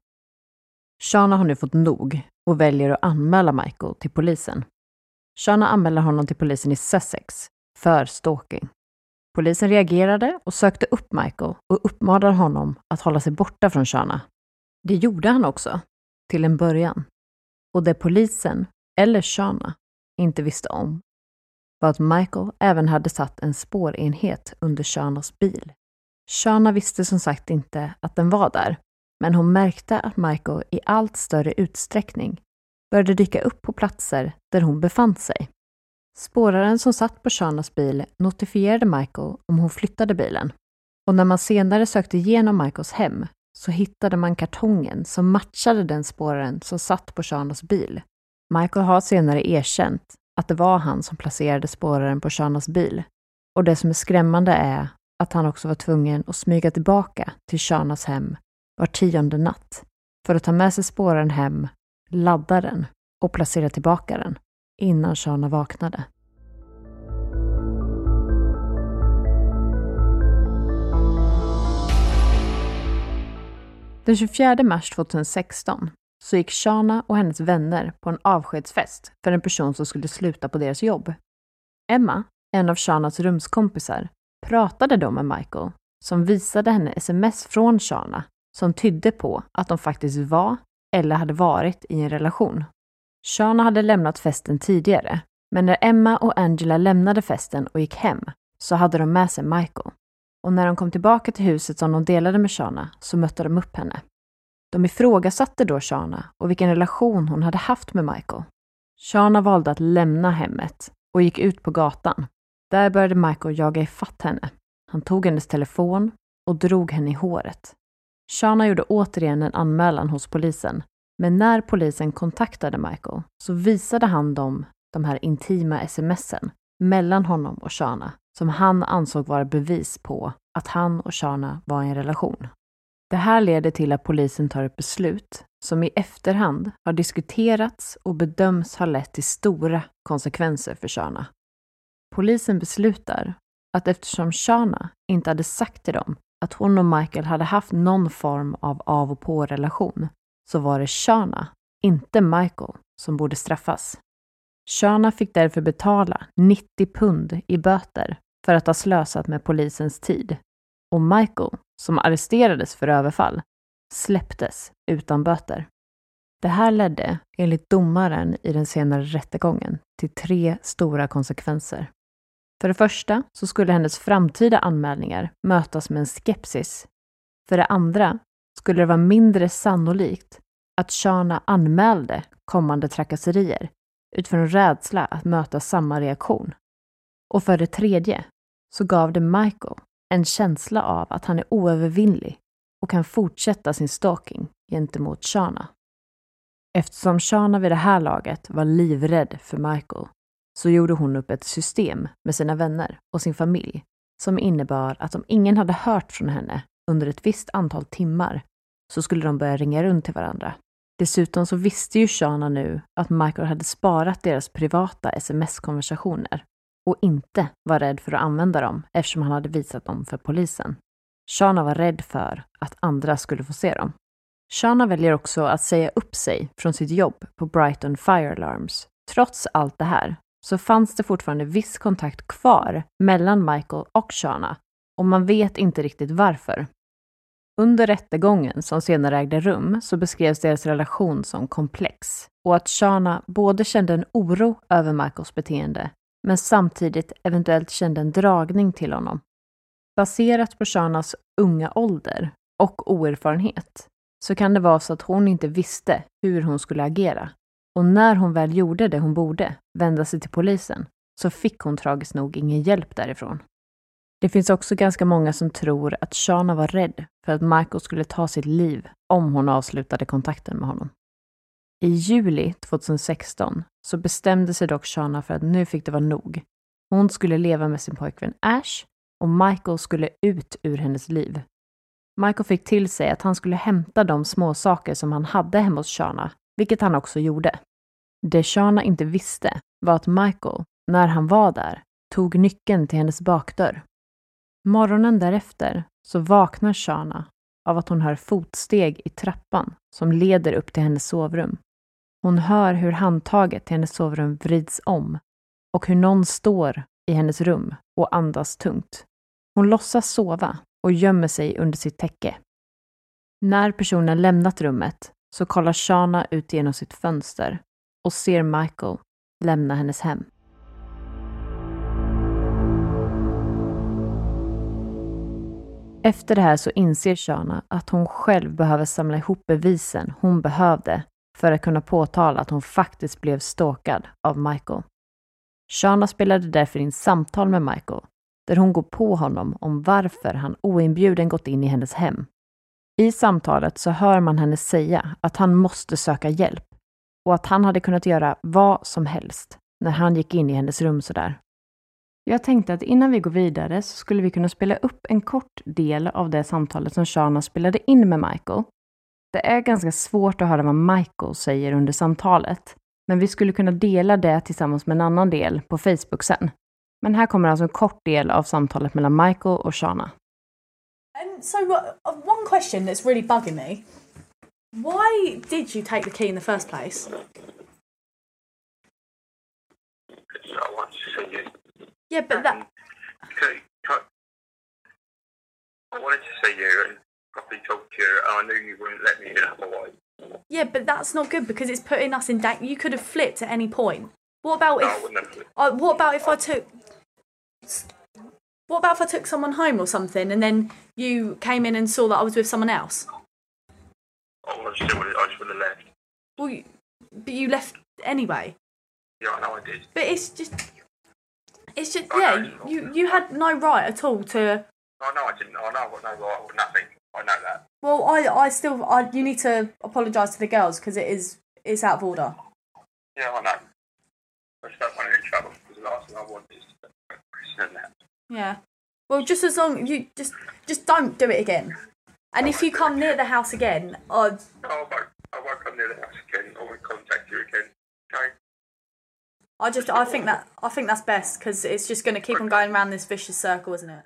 Shana har nu fått nog och väljer att anmäla Michael till polisen. Shana anmäler honom till polisen i Sussex för stalking. Polisen reagerade och sökte upp Michael och uppmanade honom att hålla sig borta från Shana. Det gjorde han också, till en början. Och det polisen, eller Shana, inte visste om var att Michael även hade satt en spårenhet under Shanas bil. Shana visste som sagt inte att den var där, men hon märkte att Michael i allt större utsträckning började dyka upp på platser där hon befann sig. Spåraren som satt på Shanas bil notifierade Michael om hon flyttade bilen. Och när man senare sökte igenom Michaels hem så hittade man kartongen som matchade den spåraren som satt på Shanas bil. Michael har senare erkänt att det var han som placerade spåraren på Shanas bil. Och det som är skrämmande är att han också var tvungen att smyga tillbaka till Shanas hem var tionde natt för att ta med sig spåraren hem, ladda den och placera tillbaka den innan Shana vaknade. Den 24 mars 2016 så gick Shana och hennes vänner på en avskedsfest för en person som skulle sluta på deras jobb. Emma, en av Shanas rumskompisar, pratade då med Michael som visade henne sms från Shana som tydde på att de faktiskt var eller hade varit i en relation. Shana hade lämnat festen tidigare, men när Emma och Angela lämnade festen och gick hem så hade de med sig Michael. Och när de kom tillbaka till huset som de delade med Shana så mötte de upp henne. De ifrågasatte då Shana och vilken relation hon hade haft med Michael. Shana valde att lämna hemmet och gick ut på gatan. Där började Michael jaga ifatt henne. Han tog hennes telefon och drog henne i håret. Shana gjorde återigen en anmälan hos polisen, men när polisen kontaktade Michael så visade han dem de här intima smsen mellan honom och Shana som han ansåg vara bevis på att han och Shana var i en relation. Det här leder till att polisen tar ett beslut som i efterhand har diskuterats och bedöms ha lett till stora konsekvenser för Shana. Polisen beslutar att eftersom Shana inte hade sagt till dem att hon och Michael hade haft någon form av av och på-relation så var det Shana, inte Michael, som borde straffas. Shana fick därför betala 90 pund i böter för att ha slösat med polisens tid. Och Michael, som arresterades för överfall, släpptes utan böter. Det här ledde, enligt domaren i den senare rättegången, till tre stora konsekvenser. För det första så skulle hennes framtida anmälningar mötas med en skepsis. För det andra skulle det vara mindre sannolikt att Shana anmälde kommande trakasserier utifrån rädsla att möta samma reaktion. Och för det tredje så gav det Michael en känsla av att han är oövervinnlig och kan fortsätta sin stalking gentemot Shana. Eftersom Shana vid det här laget var livrädd för Michael så gjorde hon upp ett system med sina vänner och sin familj som innebar att om ingen hade hört från henne under ett visst antal timmar så skulle de börja ringa runt till varandra. Dessutom så visste ju Shana nu att Michael hade sparat deras privata sms-konversationer och inte var rädd för att använda dem eftersom han hade visat dem för polisen. Shana var rädd för att andra skulle få se dem. Shana väljer också att säga upp sig från sitt jobb på Brighton Fire Alarms. Trots allt det här så fanns det fortfarande viss kontakt kvar mellan Michael och Shana och man vet inte riktigt varför. Under rättegången som senare ägde rum så beskrevs deras relation som komplex och att Shana både kände en oro över Michaels beteende men samtidigt eventuellt kände en dragning till honom. Baserat på Shanas unga ålder och oerfarenhet så kan det vara så att hon inte visste hur hon skulle agera. Och när hon väl gjorde det hon borde, vända sig till polisen, så fick hon tragiskt nog ingen hjälp därifrån. Det finns också ganska många som tror att Shana var rädd för att Michael skulle ta sitt liv om hon avslutade kontakten med honom. I juli 2016 så bestämde sig dock Shana för att nu fick det vara nog. Hon skulle leva med sin pojkvän Ash och Michael skulle ut ur hennes liv. Michael fick till sig att han skulle hämta de små saker som han hade hemma hos Shana, vilket han också gjorde. Det Shana inte visste var att Michael, när han var där, tog nyckeln till hennes bakdörr. Morgonen därefter så vaknar Shana av att hon hör fotsteg i trappan som leder upp till hennes sovrum. Hon hör hur handtaget till hennes sovrum vrids om och hur någon står i hennes rum och andas tungt. Hon låtsas sova och gömmer sig under sitt täcke. När personen lämnat rummet så kollar Shana ut genom sitt fönster och ser Michael lämna hennes hem. Efter det här så inser Shana att hon själv behöver samla ihop bevisen hon behövde för att kunna påtala att hon faktiskt blev stalkad av Michael. Shana spelade därför in samtal med Michael där hon går på honom om varför han oinbjuden gått in i hennes hem. I samtalet så hör man henne säga att han måste söka hjälp och att han hade kunnat göra vad som helst när han gick in i hennes rum sådär. Jag tänkte att innan vi går vidare så skulle vi kunna spela upp en kort del av det samtalet som Shana spelade in med Michael. Det är ganska svårt att höra vad Michael säger under samtalet, men vi skulle kunna dela det tillsammans med en annan del på Facebook sen. Men här kommer alltså en kort del av samtalet mellan Michael och Shana. And so, uh, one question that's really bugging me: Why did you take the key in the first place? I want to see you. Yeah, but that. Okay. I wanted to see you and properly talk to you, and I knew you wouldn't let me in otherwise. Yeah, but that's not good because it's putting us in danger. You could have flipped at any point. What about No, I if? wouldn't have. Uh, what about if I took? What about if I took someone home or something, and then you came in and saw that I was with someone else? Oh, I. I just would have left. Well, you, but you left anyway. Yeah, I know I did. But it's just, it's just I yeah. know. You you had no right at all to. I know I didn't. I know I've got no right or nothing. I know that. Well, I I still I you need to apologise to the girls because it is it's out of order. Yeah, I know. I just don't want any trouble because the last thing I want is to that. Yeah. Well, just as long you just just don't do it again. And if you come near the house again, uh, No, I won't. I won't come near the house again. I won't contact you again. Okay. I just I think that I think that's best because it's just going to keep on going around this vicious circle, isn't it?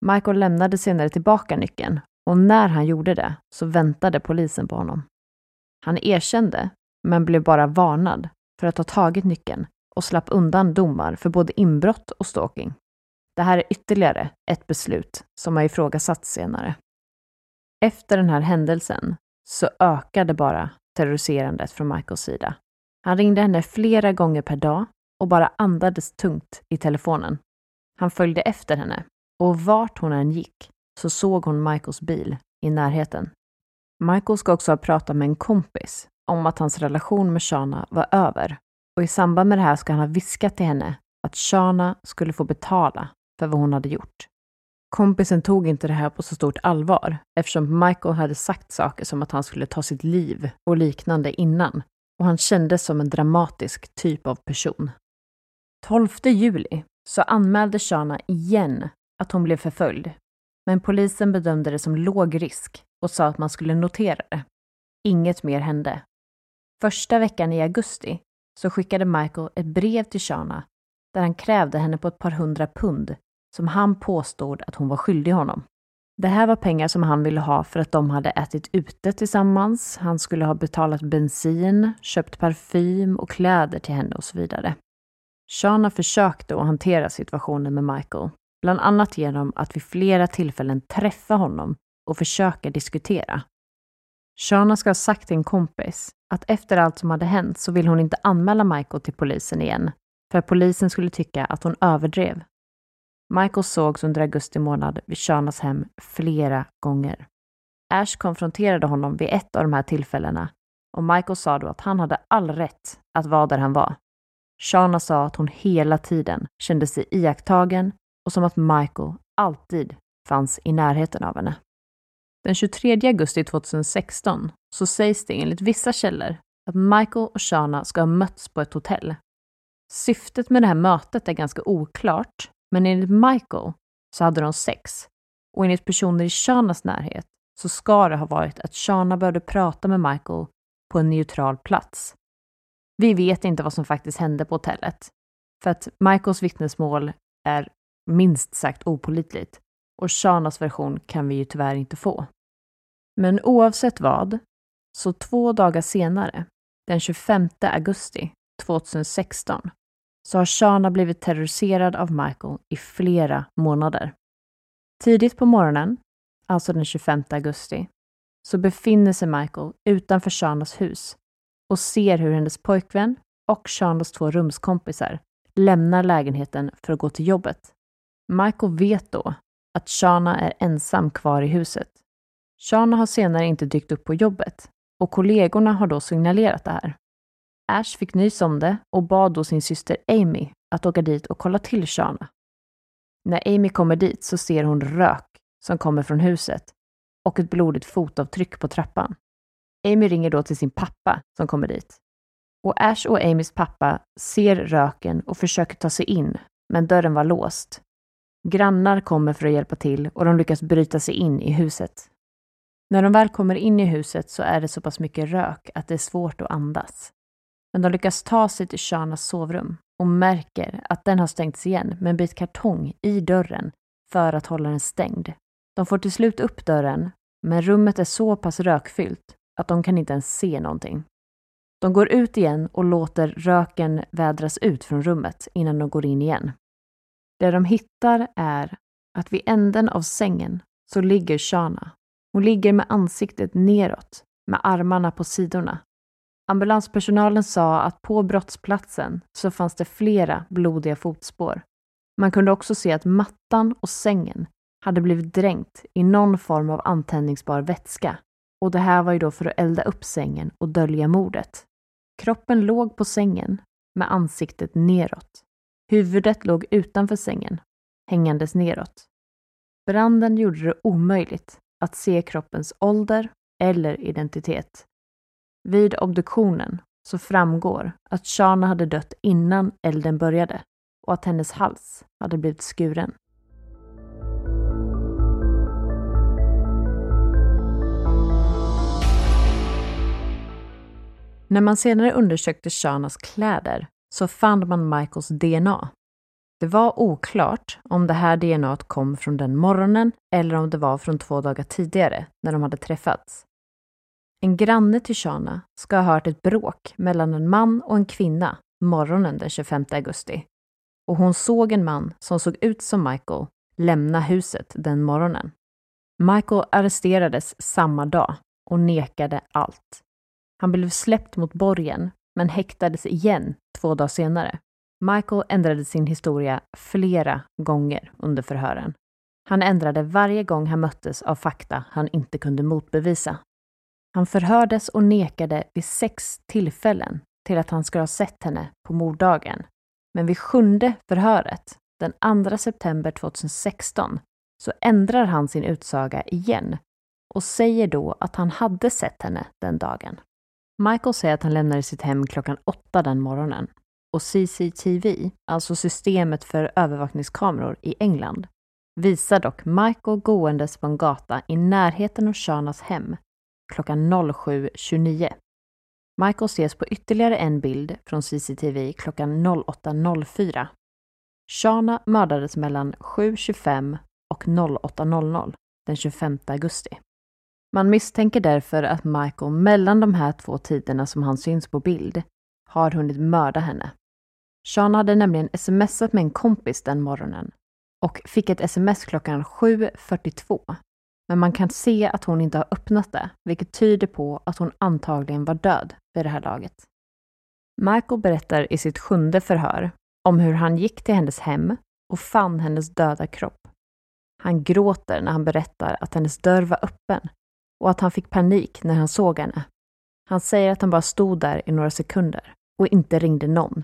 Michael lämnade senare tillbaka nyckeln och när han gjorde det så väntade polisen på honom. Han erkände, men blev bara varnad för att ha tagit nyckeln och slapp undan domar för både inbrott och stalking. Det här är ytterligare ett beslut som har ifrågasatts senare. Efter den här händelsen så ökade bara terroriserandet från Michaels sida. Han ringde henne flera gånger per dag och bara andades tungt i telefonen. Han följde efter henne och vart hon än gick så såg hon Michaels bil i närheten. Michael ska också ha pratat med en kompis om att hans relation med Shana var över och i samband med det här ska han ha viskat till henne att Shana skulle få betala för vad hon hade gjort. Kompisen tog inte det här på så stort allvar eftersom Michael hade sagt saker som att han skulle ta sitt liv och liknande innan och han kändes som en dramatisk typ av person. 12 juli så anmälde Shana igen att hon blev förföljd, men polisen bedömde det som låg risk och sa att man skulle notera det. Inget mer hände. Första veckan i augusti så skickade Michael ett brev till Shana där han krävde henne på ett par hundra pund som han påstod att hon var skyldig honom. Det här var pengar som han ville ha för att de hade ätit ute tillsammans, han skulle ha betalat bensin, köpt parfym och kläder till henne och så vidare. Shana försökte att hantera situationen med Michael, bland annat genom att vid flera tillfällen träffa honom och försöka diskutera. Shana ska ha sagt till en kompis att efter allt som hade hänt så vill hon inte anmäla Michael till polisen igen, för att polisen skulle tycka att hon överdrev. Michael sågs under augusti månad vid Shanas hem flera gånger. Ash konfronterade honom vid ett av de här tillfällena och Michael sa då att han hade all rätt att vara där han var. Shana sa att hon hela tiden kände sig iakttagen och som att Michael alltid fanns i närheten av henne. Den 23 augusti 2016 så sägs det enligt vissa källor att Michael och Shana ska ha mötts på ett hotell. Syftet med det här mötet är ganska oklart, men enligt Michael så hade de sex. Och enligt personer i Shanas närhet så ska det ha varit att Shana behövde prata med Michael på en neutral plats. Vi vet inte vad som faktiskt hände på hotellet, för att Michaels vittnesmål är minst sagt opolitligt och Shanas version kan vi ju tyvärr inte få. Men oavsett vad, så två dagar senare, den 25 augusti 2016, så har Shana blivit terroriserad av Michael i flera månader. Tidigt på morgonen, alltså den 25 augusti, så befinner sig Michael utanför Shanas hus och ser hur hennes pojkvän och Shanas två rumskompisar lämnar lägenheten för att gå till jobbet. Michael vet då att Shana är ensam kvar i huset. Shana har senare inte dykt upp på jobbet, och kollegorna har då signalerat det här. Ash fick nys om det och bad då sin syster Amy att åka dit och kolla till Shana. När Amy kommer dit så ser hon rök som kommer från huset och ett blodigt fotavtryck på trappan. Amy ringer då till sin pappa som kommer dit. Och Ash och Amys pappa ser röken och försöker ta sig in, men dörren var låst. Grannar kommer för att hjälpa till och de lyckas bryta sig in i huset. När de väl kommer in i huset så är det så pass mycket rök att det är svårt att andas. Men de lyckas ta sig till Shanas sovrum och märker att den har stängts igen med en bit kartong i dörren för att hålla den stängd. De får till slut upp dörren, men rummet är så pass rökfyllt att de kan inte ens se någonting. De går ut igen och låter röken vädras ut från rummet innan de går in igen. Det de hittar är att vid änden av sängen så ligger Shana. Hon ligger med ansiktet neråt, med armarna på sidorna. Ambulanspersonalen sa att på brottsplatsen så fanns det flera blodiga fotspår. Man kunde också se att mattan och sängen hade blivit dränkt i någon form av antändningsbar vätska. Och det här var ju då för att elda upp sängen och dölja mordet. Kroppen låg på sängen med ansiktet neråt. Huvudet låg utanför sängen, hängandes neråt. Branden gjorde det omöjligt att se kroppens ålder eller identitet. Vid obduktionen så framgår att Shana hade dött innan elden började och att hennes hals hade blivit skuren. När man senare undersökte Shanas kläder så fann man Michaels DNA. Det var oklart om det här DNA kom från den morgonen eller om det var från två dagar tidigare när de hade träffats. En granne till Shana ska ha hört ett bråk mellan en man och en kvinna morgonen den 25 augusti. Och hon såg en man som såg ut som Michael lämna huset den morgonen. Michael arresterades samma dag och nekade allt. Han blev släppt mot borgen, men häktades igen två dagar senare. Michael ändrade sin historia flera gånger under förhören. Han ändrade varje gång han möttes av fakta han inte kunde motbevisa. Han förhördes och nekade vid sex tillfällen till att han skulle ha sett henne på morddagen. Men vid sjunde förhöret, den 2 september 2016, så ändrar han sin utsaga igen och säger då att han hade sett henne den dagen. Michael säger att han lämnade sitt hem klockan åtta den morgonen och CCTV, alltså systemet för övervakningskameror i England, visar dock Michael gåendes på en gata i närheten av Shanas hem klockan 07.29. Michael ses på ytterligare en bild från CCTV klockan 08.04. Shana mördades mellan 7.25 och 08.00 den 25 augusti. Man misstänker därför att Michael mellan de här två tiderna som han syns på bild har hunnit mörda henne. Sean hade nämligen smsat med en kompis den morgonen och fick ett sms klockan 7.42. Men man kan se att hon inte har öppnat det, vilket tyder på att hon antagligen var död vid det här laget. Michael berättar i sitt sjunde förhör om hur han gick till hennes hem och fann hennes döda kropp. Han gråter när han berättar att hennes dörr var öppen och att han fick panik när han såg henne. Han säger att han bara stod där i några sekunder och inte ringde någon.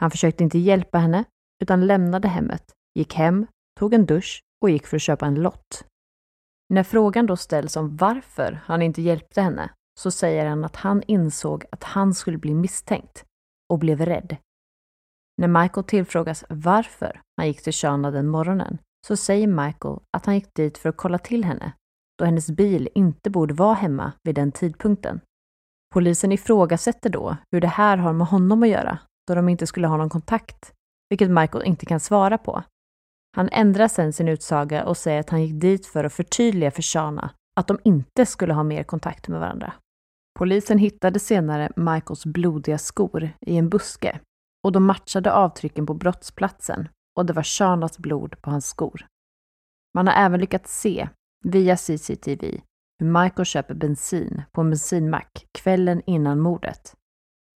Han försökte inte hjälpa henne utan lämnade hemmet, gick hem, tog en dusch och gick för att köpa en lott. När frågan då ställs om varför han inte hjälpte henne så säger han att han insåg att han skulle bli misstänkt och blev rädd. När Michael tillfrågas varför han gick till Shana den morgonen så säger Michael att han gick dit för att kolla till henne då hennes bil inte borde vara hemma vid den tidpunkten. Polisen ifrågasätter då hur det här har med honom att göra, då de inte skulle ha någon kontakt, vilket Michael inte kan svara på. Han ändrar sen sin utsaga och säger att han gick dit för att förtydliga för Shana att de inte skulle ha mer kontakt med varandra. Polisen hittade senare Michaels blodiga skor i en buske och de matchade avtrycken på brottsplatsen och det var Shanas blod på hans skor. Man har även lyckats se via CCTV hur Michael köper bensin på en bensinmack kvällen innan mordet.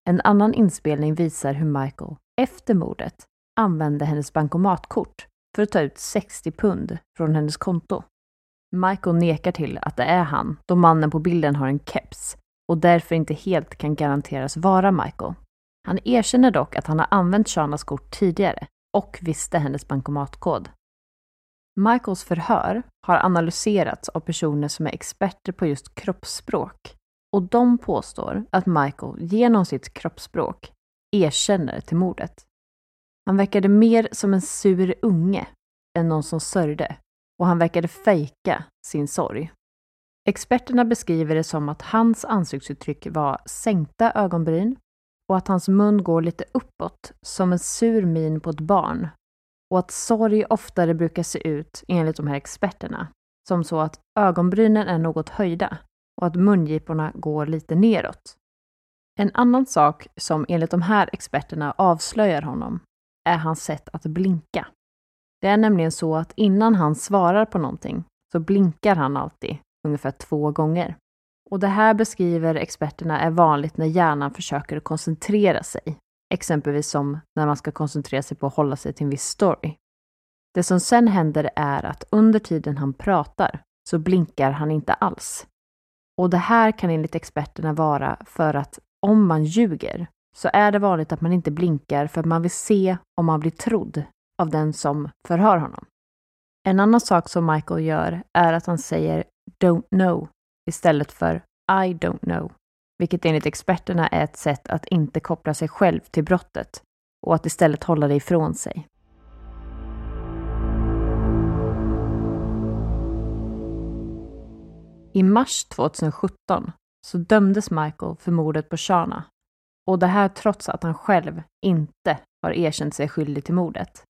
En annan inspelning visar hur Michael, efter mordet, använde hennes bankomatkort för att ta ut 60 pund från hennes konto. Michael nekar till att det är han, då mannen på bilden har en keps och därför inte helt kan garanteras vara Michael. Han erkänner dock att han har använt Shanas kort tidigare och visste hennes bankomatkod. Michaels förhör har analyserats av personer som är experter på just kroppsspråk och de påstår att Michael genom sitt kroppsspråk erkänner till mordet. Han verkade mer som en sur unge än någon som sörjde och han verkade fejka sin sorg. Experterna beskriver det som att hans ansiktsuttryck var sänkta ögonbryn och att hans mun går lite uppåt som en sur min på ett barn och att sorg oftare brukar se ut, enligt de här experterna, som så att ögonbrynen är något höjda och att mungiporna går lite neråt. En annan sak som enligt de här experterna avslöjar honom är hans sätt att blinka. Det är nämligen så att innan han svarar på någonting så blinkar han alltid ungefär två gånger. Och det här beskriver experterna är vanligt när hjärnan försöker koncentrera sig. Exempelvis som när man ska koncentrera sig på att hålla sig till en viss story. Det som sen händer är att under tiden han pratar så blinkar han inte alls. Och det här kan enligt experterna vara för att om man ljuger så är det vanligt att man inte blinkar för att man vill se om man blir trodd av den som förhör honom. En annan sak som Michael gör är att han säger “don't know” istället för “I don't know”, vilket enligt experterna är ett sätt att inte koppla sig själv till brottet och att istället hålla det ifrån sig. I mars 2017 så dömdes Michael för mordet på Shana. Och det här trots att han själv inte har erkänt sig skyldig till mordet.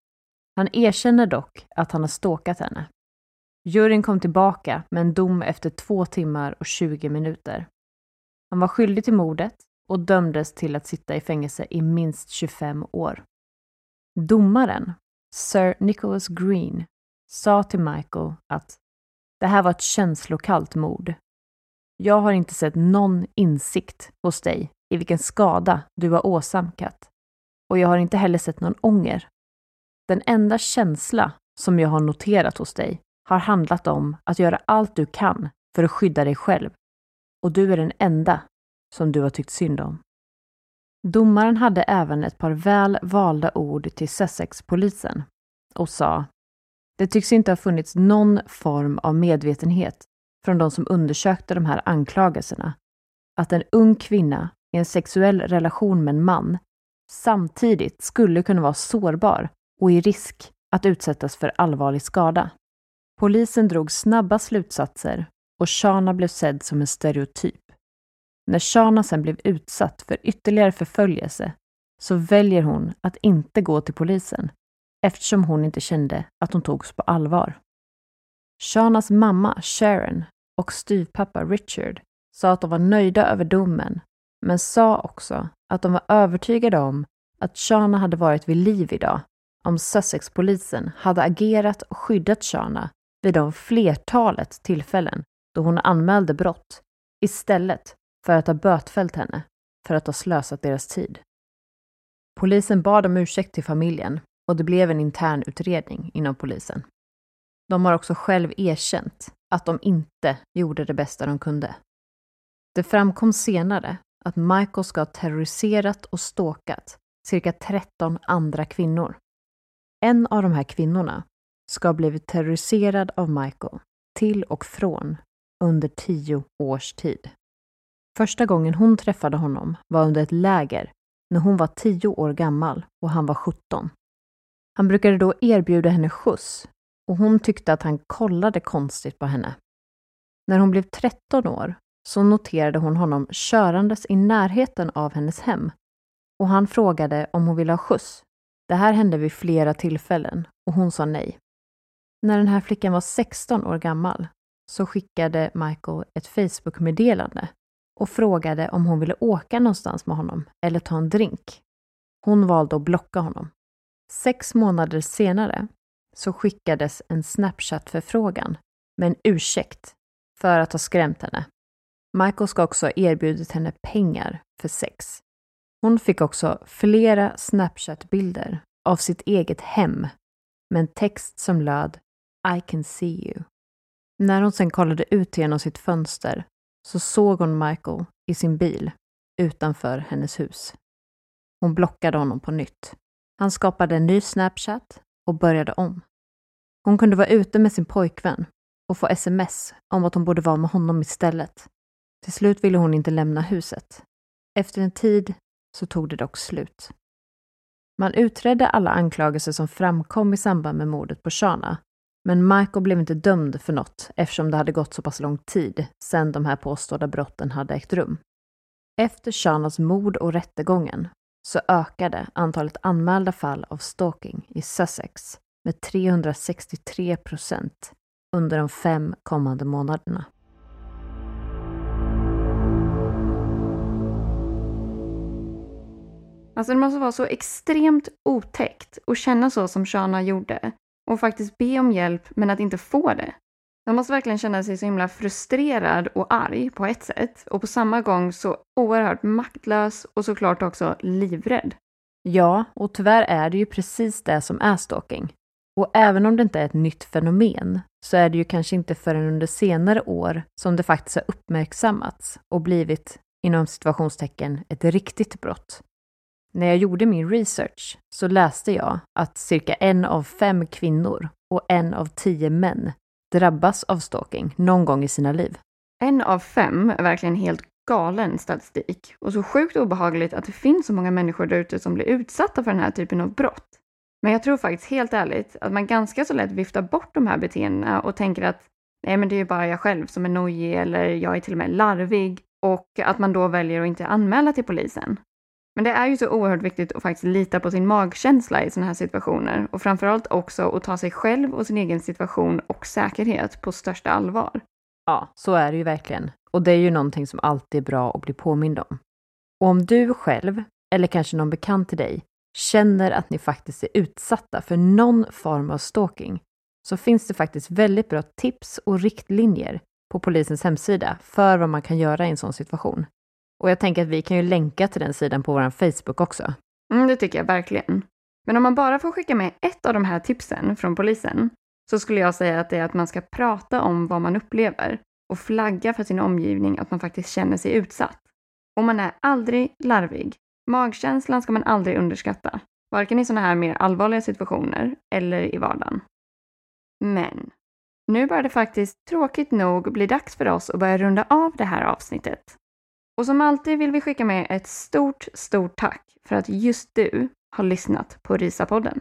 Han erkänner dock att han har ståkat henne. Juryn kom tillbaka med en dom efter två timmar och 20 minuter. Han var skyldig till mordet och dömdes till att sitta i fängelse i minst 25 år. Domaren, Sir Nicholas Green, sa till Michael att det här var ett känslokallt mord. Jag har inte sett någon insikt hos dig i vilken skada du har åsamkat. Och jag har inte heller sett någon ånger. Den enda känsla som jag har noterat hos dig har handlat om att göra allt du kan för att skydda dig själv. Och du är den enda som du har tyckt synd om. Domaren hade även ett par väl valda ord till Sussex-polisen och sa det tycks inte ha funnits någon form av medvetenhet från de som undersökte de här anklagelserna att en ung kvinna i en sexuell relation med en man samtidigt skulle kunna vara sårbar och i risk att utsättas för allvarlig skada. Polisen drog snabba slutsatser och Shana blev sedd som en stereotyp. När Shana sen blev utsatt för ytterligare förföljelse så väljer hon att inte gå till polisen eftersom hon inte kände att hon togs på allvar. Shanas mamma Sharon och styvpappa Richard sa att de var nöjda över domen, men sa också att de var övertygade om att Shana hade varit vid liv idag om Sussexpolisen hade agerat och skyddat Shana vid de flertalet tillfällen då hon anmälde brott istället för att ha bötfällt henne för att ha slösat deras tid. Polisen bad om ursäkt till familjen och det blev en intern utredning inom polisen. De har också själv erkänt att de inte gjorde det bästa de kunde. Det framkom senare att Michael ska ha terroriserat och ståkat cirka 13 andra kvinnor. En av de här kvinnorna ska ha blivit terroriserad av Michael till och från under tio års tid. Första gången hon träffade honom var under ett läger när hon var tio år gammal och han var 17. Han brukade då erbjuda henne skjuts och hon tyckte att han kollade konstigt på henne. När hon blev 13 år så noterade hon honom körandes i närheten av hennes hem och han frågade om hon ville ha skjuts. Det här hände vid flera tillfällen och hon sa nej. När den här flickan var 16 år gammal så skickade Michael ett Facebook-meddelande och frågade om hon ville åka någonstans med honom eller ta en drink. Hon valde att blocka honom. Sex månader senare så skickades en Snapchat-förfrågan med en ursäkt för att ha skrämt henne. Michael ska också ha erbjudit henne pengar för sex. Hon fick också flera Snapchat-bilder av sitt eget hem med en text som löd I can see you. När hon sen kollade ut genom sitt fönster så såg hon Michael i sin bil utanför hennes hus. Hon blockade honom på nytt. Han skapade en ny Snapchat och började om. Hon kunde vara ute med sin pojkvän och få sms om att hon borde vara med honom istället. Till slut ville hon inte lämna huset. Efter en tid så tog det dock slut. Man utredde alla anklagelser som framkom i samband med mordet på Shana, men Michael blev inte dömd för något eftersom det hade gått så pass lång tid sedan de här påstådda brotten hade ägt rum. Efter Shanas mord och rättegången så ökade antalet anmälda fall av stalking i Sussex med 363 procent under de fem kommande månaderna. Alltså det måste vara så extremt otäckt att känna så som Shana gjorde och faktiskt be om hjälp men att inte få det. Man måste verkligen känna sig så himla frustrerad och arg på ett sätt och på samma gång så oerhört maktlös och såklart också livrädd. Ja, och tyvärr är det ju precis det som är stalking. Och även om det inte är ett nytt fenomen så är det ju kanske inte förrän under senare år som det faktiskt har uppmärksammats och blivit, inom situationstecken, ett riktigt brott. När jag gjorde min research så läste jag att cirka en av fem kvinnor och en av tio män drabbas av stalking någon gång i sina liv. En av fem är verkligen helt galen statistik och så sjukt obehagligt att det finns så många människor där ute som blir utsatta för den här typen av brott. Men jag tror faktiskt helt ärligt att man ganska så lätt viftar bort de här beteendena och tänker att nej, men det är ju bara jag själv som är nojig eller jag är till och med larvig och att man då väljer att inte anmäla till polisen. Men det är ju så oerhört viktigt att faktiskt lita på sin magkänsla i sådana här situationer och framförallt också att ta sig själv och sin egen situation och säkerhet på största allvar. Ja, så är det ju verkligen. Och det är ju någonting som alltid är bra att bli påmind om. Och om du själv, eller kanske någon bekant till dig, känner att ni faktiskt är utsatta för någon form av stalking, så finns det faktiskt väldigt bra tips och riktlinjer på polisens hemsida för vad man kan göra i en sån situation. Och jag tänker att vi kan ju länka till den sidan på vår Facebook också. Mm, det tycker jag verkligen. Men om man bara får skicka med ett av de här tipsen från polisen så skulle jag säga att det är att man ska prata om vad man upplever och flagga för sin omgivning att man faktiskt känner sig utsatt. Och man är aldrig larvig. Magkänslan ska man aldrig underskatta, varken i sådana här mer allvarliga situationer eller i vardagen. Men nu börjar det faktiskt tråkigt nog bli dags för oss att börja runda av det här avsnittet. Och som alltid vill vi skicka med ett stort, stort tack för att just du har lyssnat på Risa-podden.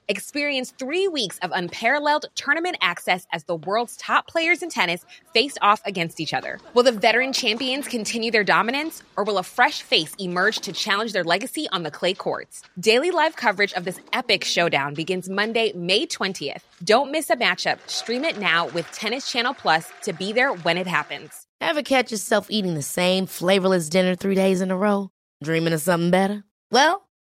Experience three weeks of unparalleled tournament access as the world's top players in tennis face off against each other. Will the veteran champions continue their dominance, or will a fresh face emerge to challenge their legacy on the clay courts? Daily live coverage of this epic showdown begins Monday, May 20th. Don't miss a matchup. Stream it now with Tennis Channel Plus to be there when it happens. Ever catch yourself eating the same flavorless dinner three days in a row? Dreaming of something better? Well,